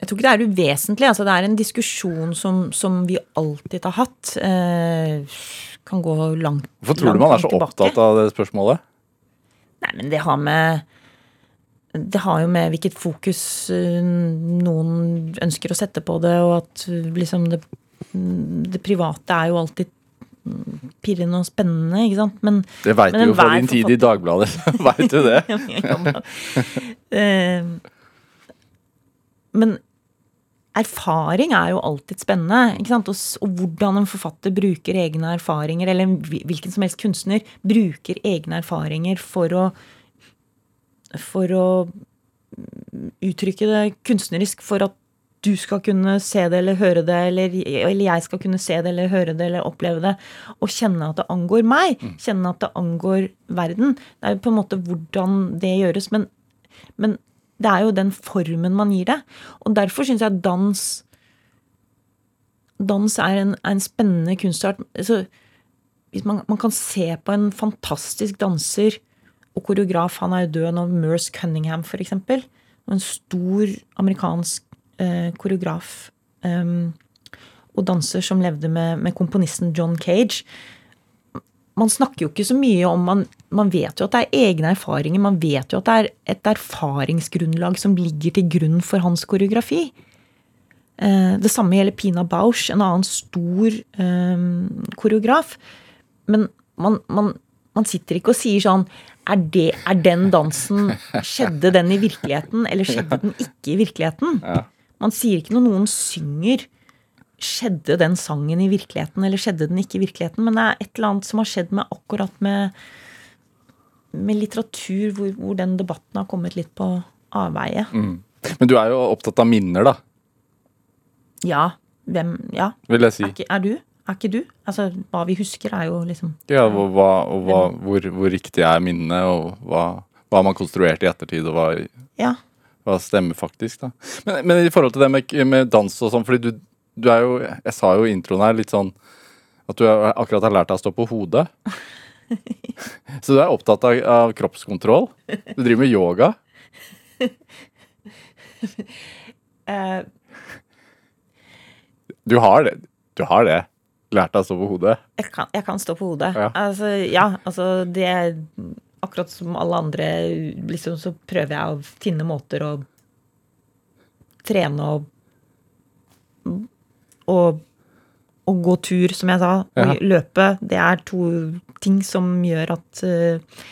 Jeg tror ikke det er uvesentlig. altså Det er en diskusjon som, som vi alltid har hatt. Eh, kan gå langt tilbake. Hvorfor tror du man er så opptatt av det spørsmålet? Nei, men det har med det har jo med hvilket fokus eh, noen ønsker å sette på det, og at liksom det, det private er jo alltid pirrende og spennende, ikke sant. Men, det veit du jo fra din tid i Dagbladet, veit du det? Eh, men erfaring er jo alltid spennende. ikke sant? Og, og, hvordan en forfatter bruker egne erfaringer, eller hvilken som helst kunstner bruker egne erfaringer for å For å uttrykke det kunstnerisk for at du skal kunne se det eller høre det, eller, eller, jeg skal kunne se det eller høre det eller oppleve det, og kjenne at det angår meg. Mm. Kjenne at det angår verden. Det er jo på en måte hvordan det gjøres. Men, men det er jo den formen man gir det. Og derfor syns jeg dans Dans er en, er en spennende kunstart. Altså, man, man, kan se på en fantastisk danser og koreograf, han er jo død nå, Merce Cunningham f.eks. En stor amerikansk eh, koreograf um, og danser som levde med, med komponisten John Cage man snakker jo ikke så mye om man, man, vet jo at det er egne erfaringer. Man vet jo at det er et erfaringsgrunnlag som ligger til grunn for hans koreografi. Eh, det samme gjelder Pina Bausch, en annen stor eh, koreograf. Men man, man, man, sitter ikke og sier sånn er, det, er den dansen Skjedde den i virkeligheten, eller skjedde den ikke i virkeligheten? Man sier ikke når noen synger skjedde den sangen i virkeligheten, eller skjedde den ikke i virkeligheten? Men det er et eller annet som har skjedd med akkurat med, med litteratur, hvor, hvor, den debatten har kommet litt på avveie. Mm. Men du er jo opptatt av minner, da? Ja. Hvem Ja. Vil jeg si. Er, er du? Er ikke du? Altså, hva vi husker, er jo liksom Ja, og, hva, og hva, hvor, hvor, riktig er minnet, og hva, hva man konstruerte i ettertid, og hva, ja. hva stemmer faktisk, da. Men, men, i forhold til det med, med dans og sånn, fordi du du er jo Jeg sa jo i introen her litt sånn at du akkurat har lært deg å stå på hodet. Så du er opptatt av, av kroppskontroll? Du driver med yoga? Uh, du har det? Du har det? Lært deg å stå på hodet? Jeg kan, jeg kan stå på hodet. Ja. Altså, ja, altså det Akkurat som alle andre, liksom, så prøver jeg å finne måter å trene og og, og gå tur, som jeg sa, og ja. løpe, det er to ting som gjør at uh,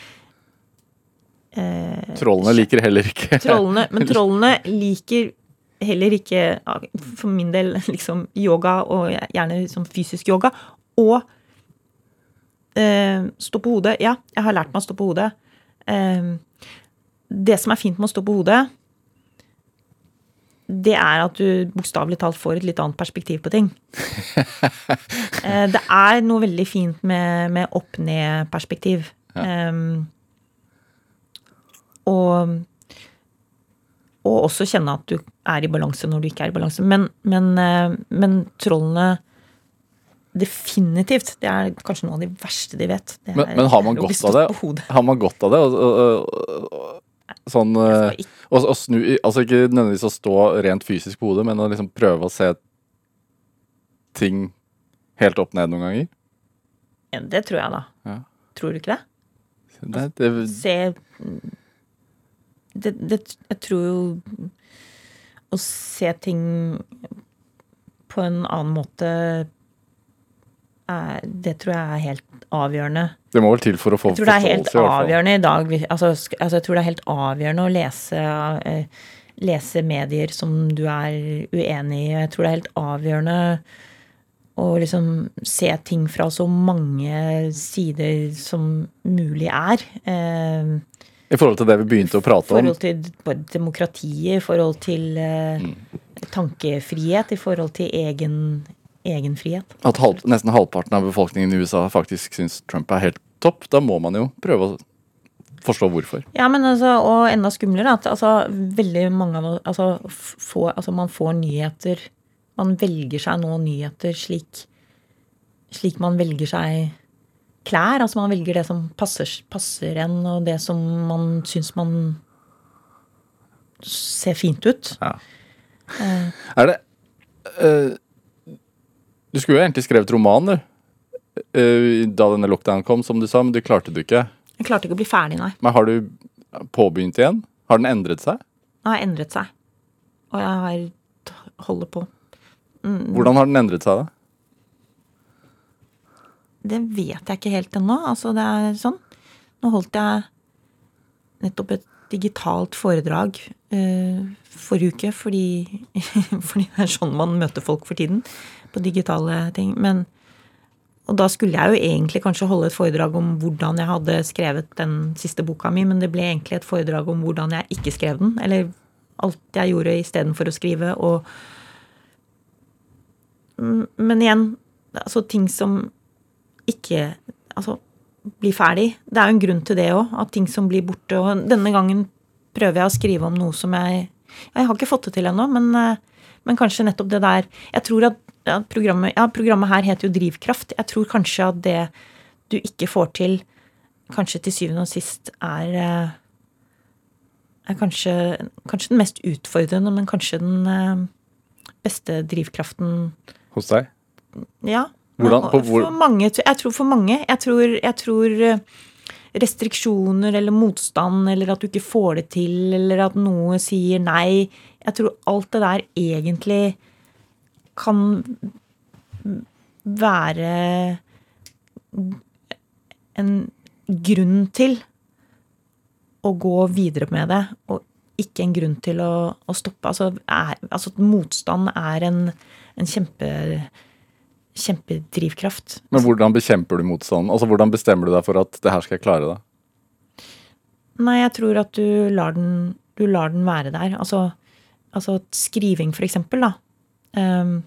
Trollene liker heller ikke trollene, Men trollene liker heller ikke, for min del, liksom yoga, og gjerne liksom fysisk yoga. Og eh, stå på hodet. Ja, jeg har lært meg å stå på hodet. Eh, det som er fint med å stå på hodet, det er at du bokstavelig talt får et litt annet perspektiv på ting. Eh, det er noe veldig fint med, med opp-ned-perspektiv. Um, og, og også kjenne at du er i balanse når du ikke er i balanse. Men, men, eh, men trollene Definitivt. Det er kanskje noe av de verste de vet. Det Men, er men har man godt av det? Har man godt av det? Og, og, sånn eh, Og, snu Altså ikke nødvendigvis å stå rent fysisk på hodet, men å liksom prøve å se ting helt opp ned noen ganger. Det tror jeg, da. Ja. Tror du ikke det? Det, det, Se det, det, Jeg tror jo Å se ting på en annen måte er, Det tror jeg er helt avgjørende. det må vel til for å få Jeg tror det er helt forståelse, i hvert fall. avgjørende i dag altså, altså, Jeg tror det er helt avgjørende å lese, eh, lese medier som du er uenig i. Jeg tror det er helt avgjørende å liksom se ting fra så mange sider som mulig er. I forhold til det vi begynte å prate om. I forhold til demokratiet, i forhold til eh, tankefrihet, i forhold til egen, egen frihet. At halv, nesten halvparten av befolkningen i USA faktisk syns Trump er helt topp. Da må man jo prøve å forstå hvorfor. Ja, men altså, og enda skumlere at altså, veldig mange av altså, f- får, altså, Man får nyheter Man velger seg nå nyheter slik, slik man velger seg klær. Altså man velger det som passer, passer en, og det som man syns man ser fint ut. Er det uh, Du skulle jo egentlig skrevet roman, du. eh, da denne lockdown kom, som du sa, men du klarte det ikke. Jeg klarte ikke å bli ferdig, nei. Men har du påbegynt igjen? Har den endret seg? Den har endret seg. Og jeg har holder på. Hvordan har den endret seg, da? Det vet jeg ikke helt ennå. Altså, det er sånn. Nå holdt jeg nettopp et digitalt foredrag uh, forrige uke, fordi, fordi det er sånn man møter folk for tiden. På digitale ting. Men, og da skulle jeg jo egentlig kanskje holde et foredrag om hvordan jeg hadde skrevet den siste boka mi, men det ble egentlig et foredrag om hvordan jeg ikke skrev den. Eller alt jeg gjorde istedenfor å skrive. Og Mm, Men igjen, altså ting som ikke altså, bli ferdig. Det er jo en grunn til det òg, at ting som blir borte. Og denne gangen prøver jeg å skrive om noe som jeg Jeg har ikke fått det til ennå, men, eh, men kanskje nettopp det der Jeg tror at ja, programmet, ja, programmet her heter jo Drivkraft. Jeg tror kanskje at det du ikke får til, kanskje til syvende og sist er eh, er kanskje, kanskje den mest utfordrende, men kanskje den eh, beste drivkraften Hos deg? ja. Hvordan- på hvor- For mange, jeg tror for mange. Jeg tror, jeg tror eh, restriksjoner eller motstand, eller at du ikke får det til, eller at noe sier nei Jeg tror alt det der egentlig kan være en grunn til å gå videre med det, og ikke en grunn til å, å stoppe. Altså, er, altså motstand er en, en kjempe, kjempedrivkraft. Men hvordan bekjemper du motstanden? Altså Hvordan bestemmer du deg for at det her skal jeg klare? da? Nei, jeg tror at du lar den, du lar den være der. Altså, altså skriving, for eksempel, da. Um,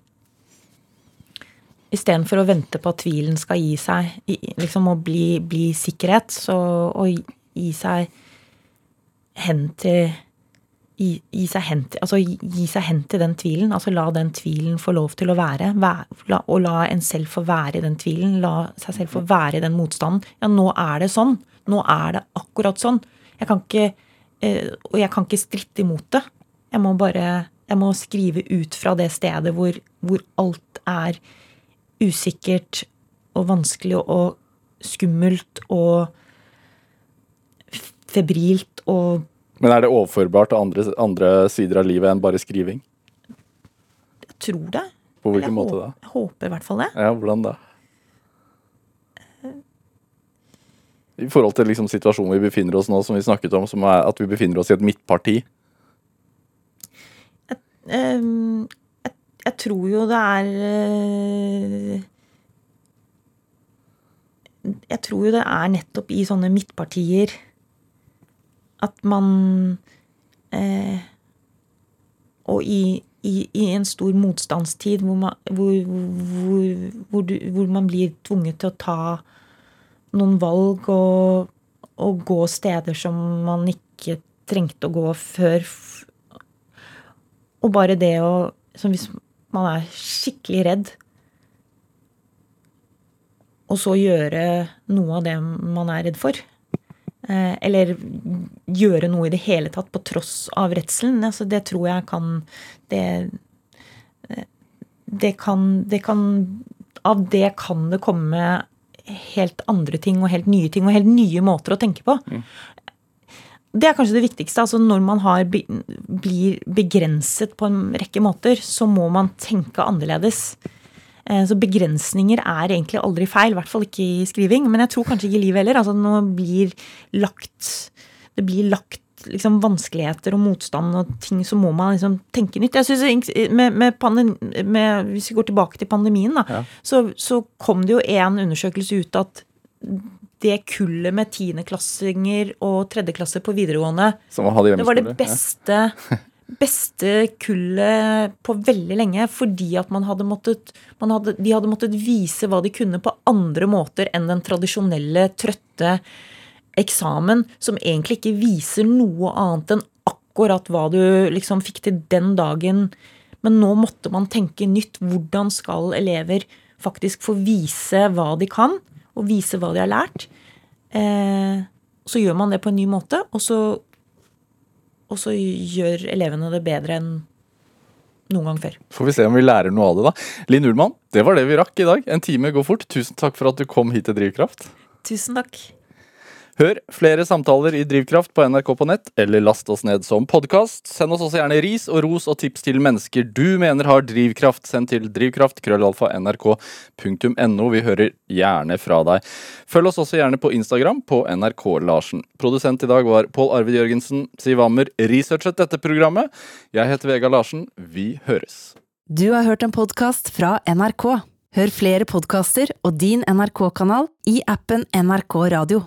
Istedenfor å vente på at tvilen skal gi seg, liksom å bli, bli sikkerhet, så å gi- gi seg hen til gi, gi seg hen altså gi, gi seg hen til den tvilen. Altså la den tvilen få lov til å være. Vær, la, og la en selv få være i den tvilen. La seg selv få være i den motstanden. Ja, nå er det sånn. Nå er det akkurat sånn. Jeg kan ikke, eh, og jeg kan ikke stritte imot det. Jeg må bare jeg må skrive ut fra det stedet hvor, hvor alt er usikkert og vanskelig og skummelt og febrilt og Men er det overførbart til andre, andre sider av livet enn bare skriving? Jeg tror det. På hvilken jeg måte da? Jeg håper i hvert fall det. Ja, hvordan da? I forhold til liksom situasjonen vi befinner oss nå, som vi snakket om, som er at vi befinner oss i et midtparti. Ehm, jeg, jeg tror jo det er eh, Jeg tror jo det er nettopp i sånne midtpartier at man eh, og, i, i, i en stor motstandstid hvor man, hvor, hvor, hvor, du, hvor man blir tvunget til å ta noen valg og, og gå steder som man ikke trengte å gå før. Og bare det å Hvis man er skikkelig redd, og så gjøre noe av det man er redd for Eller gjøre noe i det hele tatt på tross av redselen. Altså det tror jeg kan det, eh, det kan, det kan Av det kan det komme helt andre ting og helt nye ting og helt nye måter å tenke på. Mm. Det er kanskje det viktigste. altså Når man har, blir begrenset på en rekke måter, så må man tenke annerledes. Eh, så begrensninger er egentlig aldri feil, i hvert fall ikke i skriving. Men jeg tror kanskje ikke i livet heller. altså nå blir lagt, Det blir lagt liksom vanskeligheter og motstand og ting, så må man liksom tenke nytt. Jeg synes med, med, med Hvis vi går tilbake til pandemien, da, ja. så, så, kom det jo en undersøkelse ut at det kullet med tiendeklassinger og tredjeklasser på videregående Det var det beste, beste kullet på veldig lenge fordi at man hadde måttet man hadde, De hadde måttet vise hva de kunne på andre måter enn den tradisjonelle, trøtte eksamen, som egentlig ikke viser noe annet enn akkurat hva du liksom fikk til den dagen. Men nå måtte man tenke nytt. Hvordan skal elever faktisk få vise hva de kan, og vise hva de har lært? Eh, så gjør man det på en ny måte, og så, og så gjør elevene det bedre enn noen gang før. Får vi se om vi lærer noe av det, da. Linn Ullmann, det var det vi rakk i dag. En time går fort. Tusen takk for at du kom hit til Drivkraft. Tusen takk. Hør flere samtaler i Drivkraft på NRK på nett, eller last oss ned som podkast. Send oss også gjerne ris og ros og tips til mennesker du mener har drivkraft. Send til drivkraft, krøllalfa, nrk.no. Vi hører gjerne fra deg. Følg oss også gjerne på Instagram på NRK Larsen. Produsent i dag var Pål Arvid Jørgensen. Siv Ammer researchet dette programmet. Jeg heter Vega Larsen. Vi høres. Du har hørt en podkast fra NRK. Hør flere podkaster og din NRK-kanal i appen NRK Radio.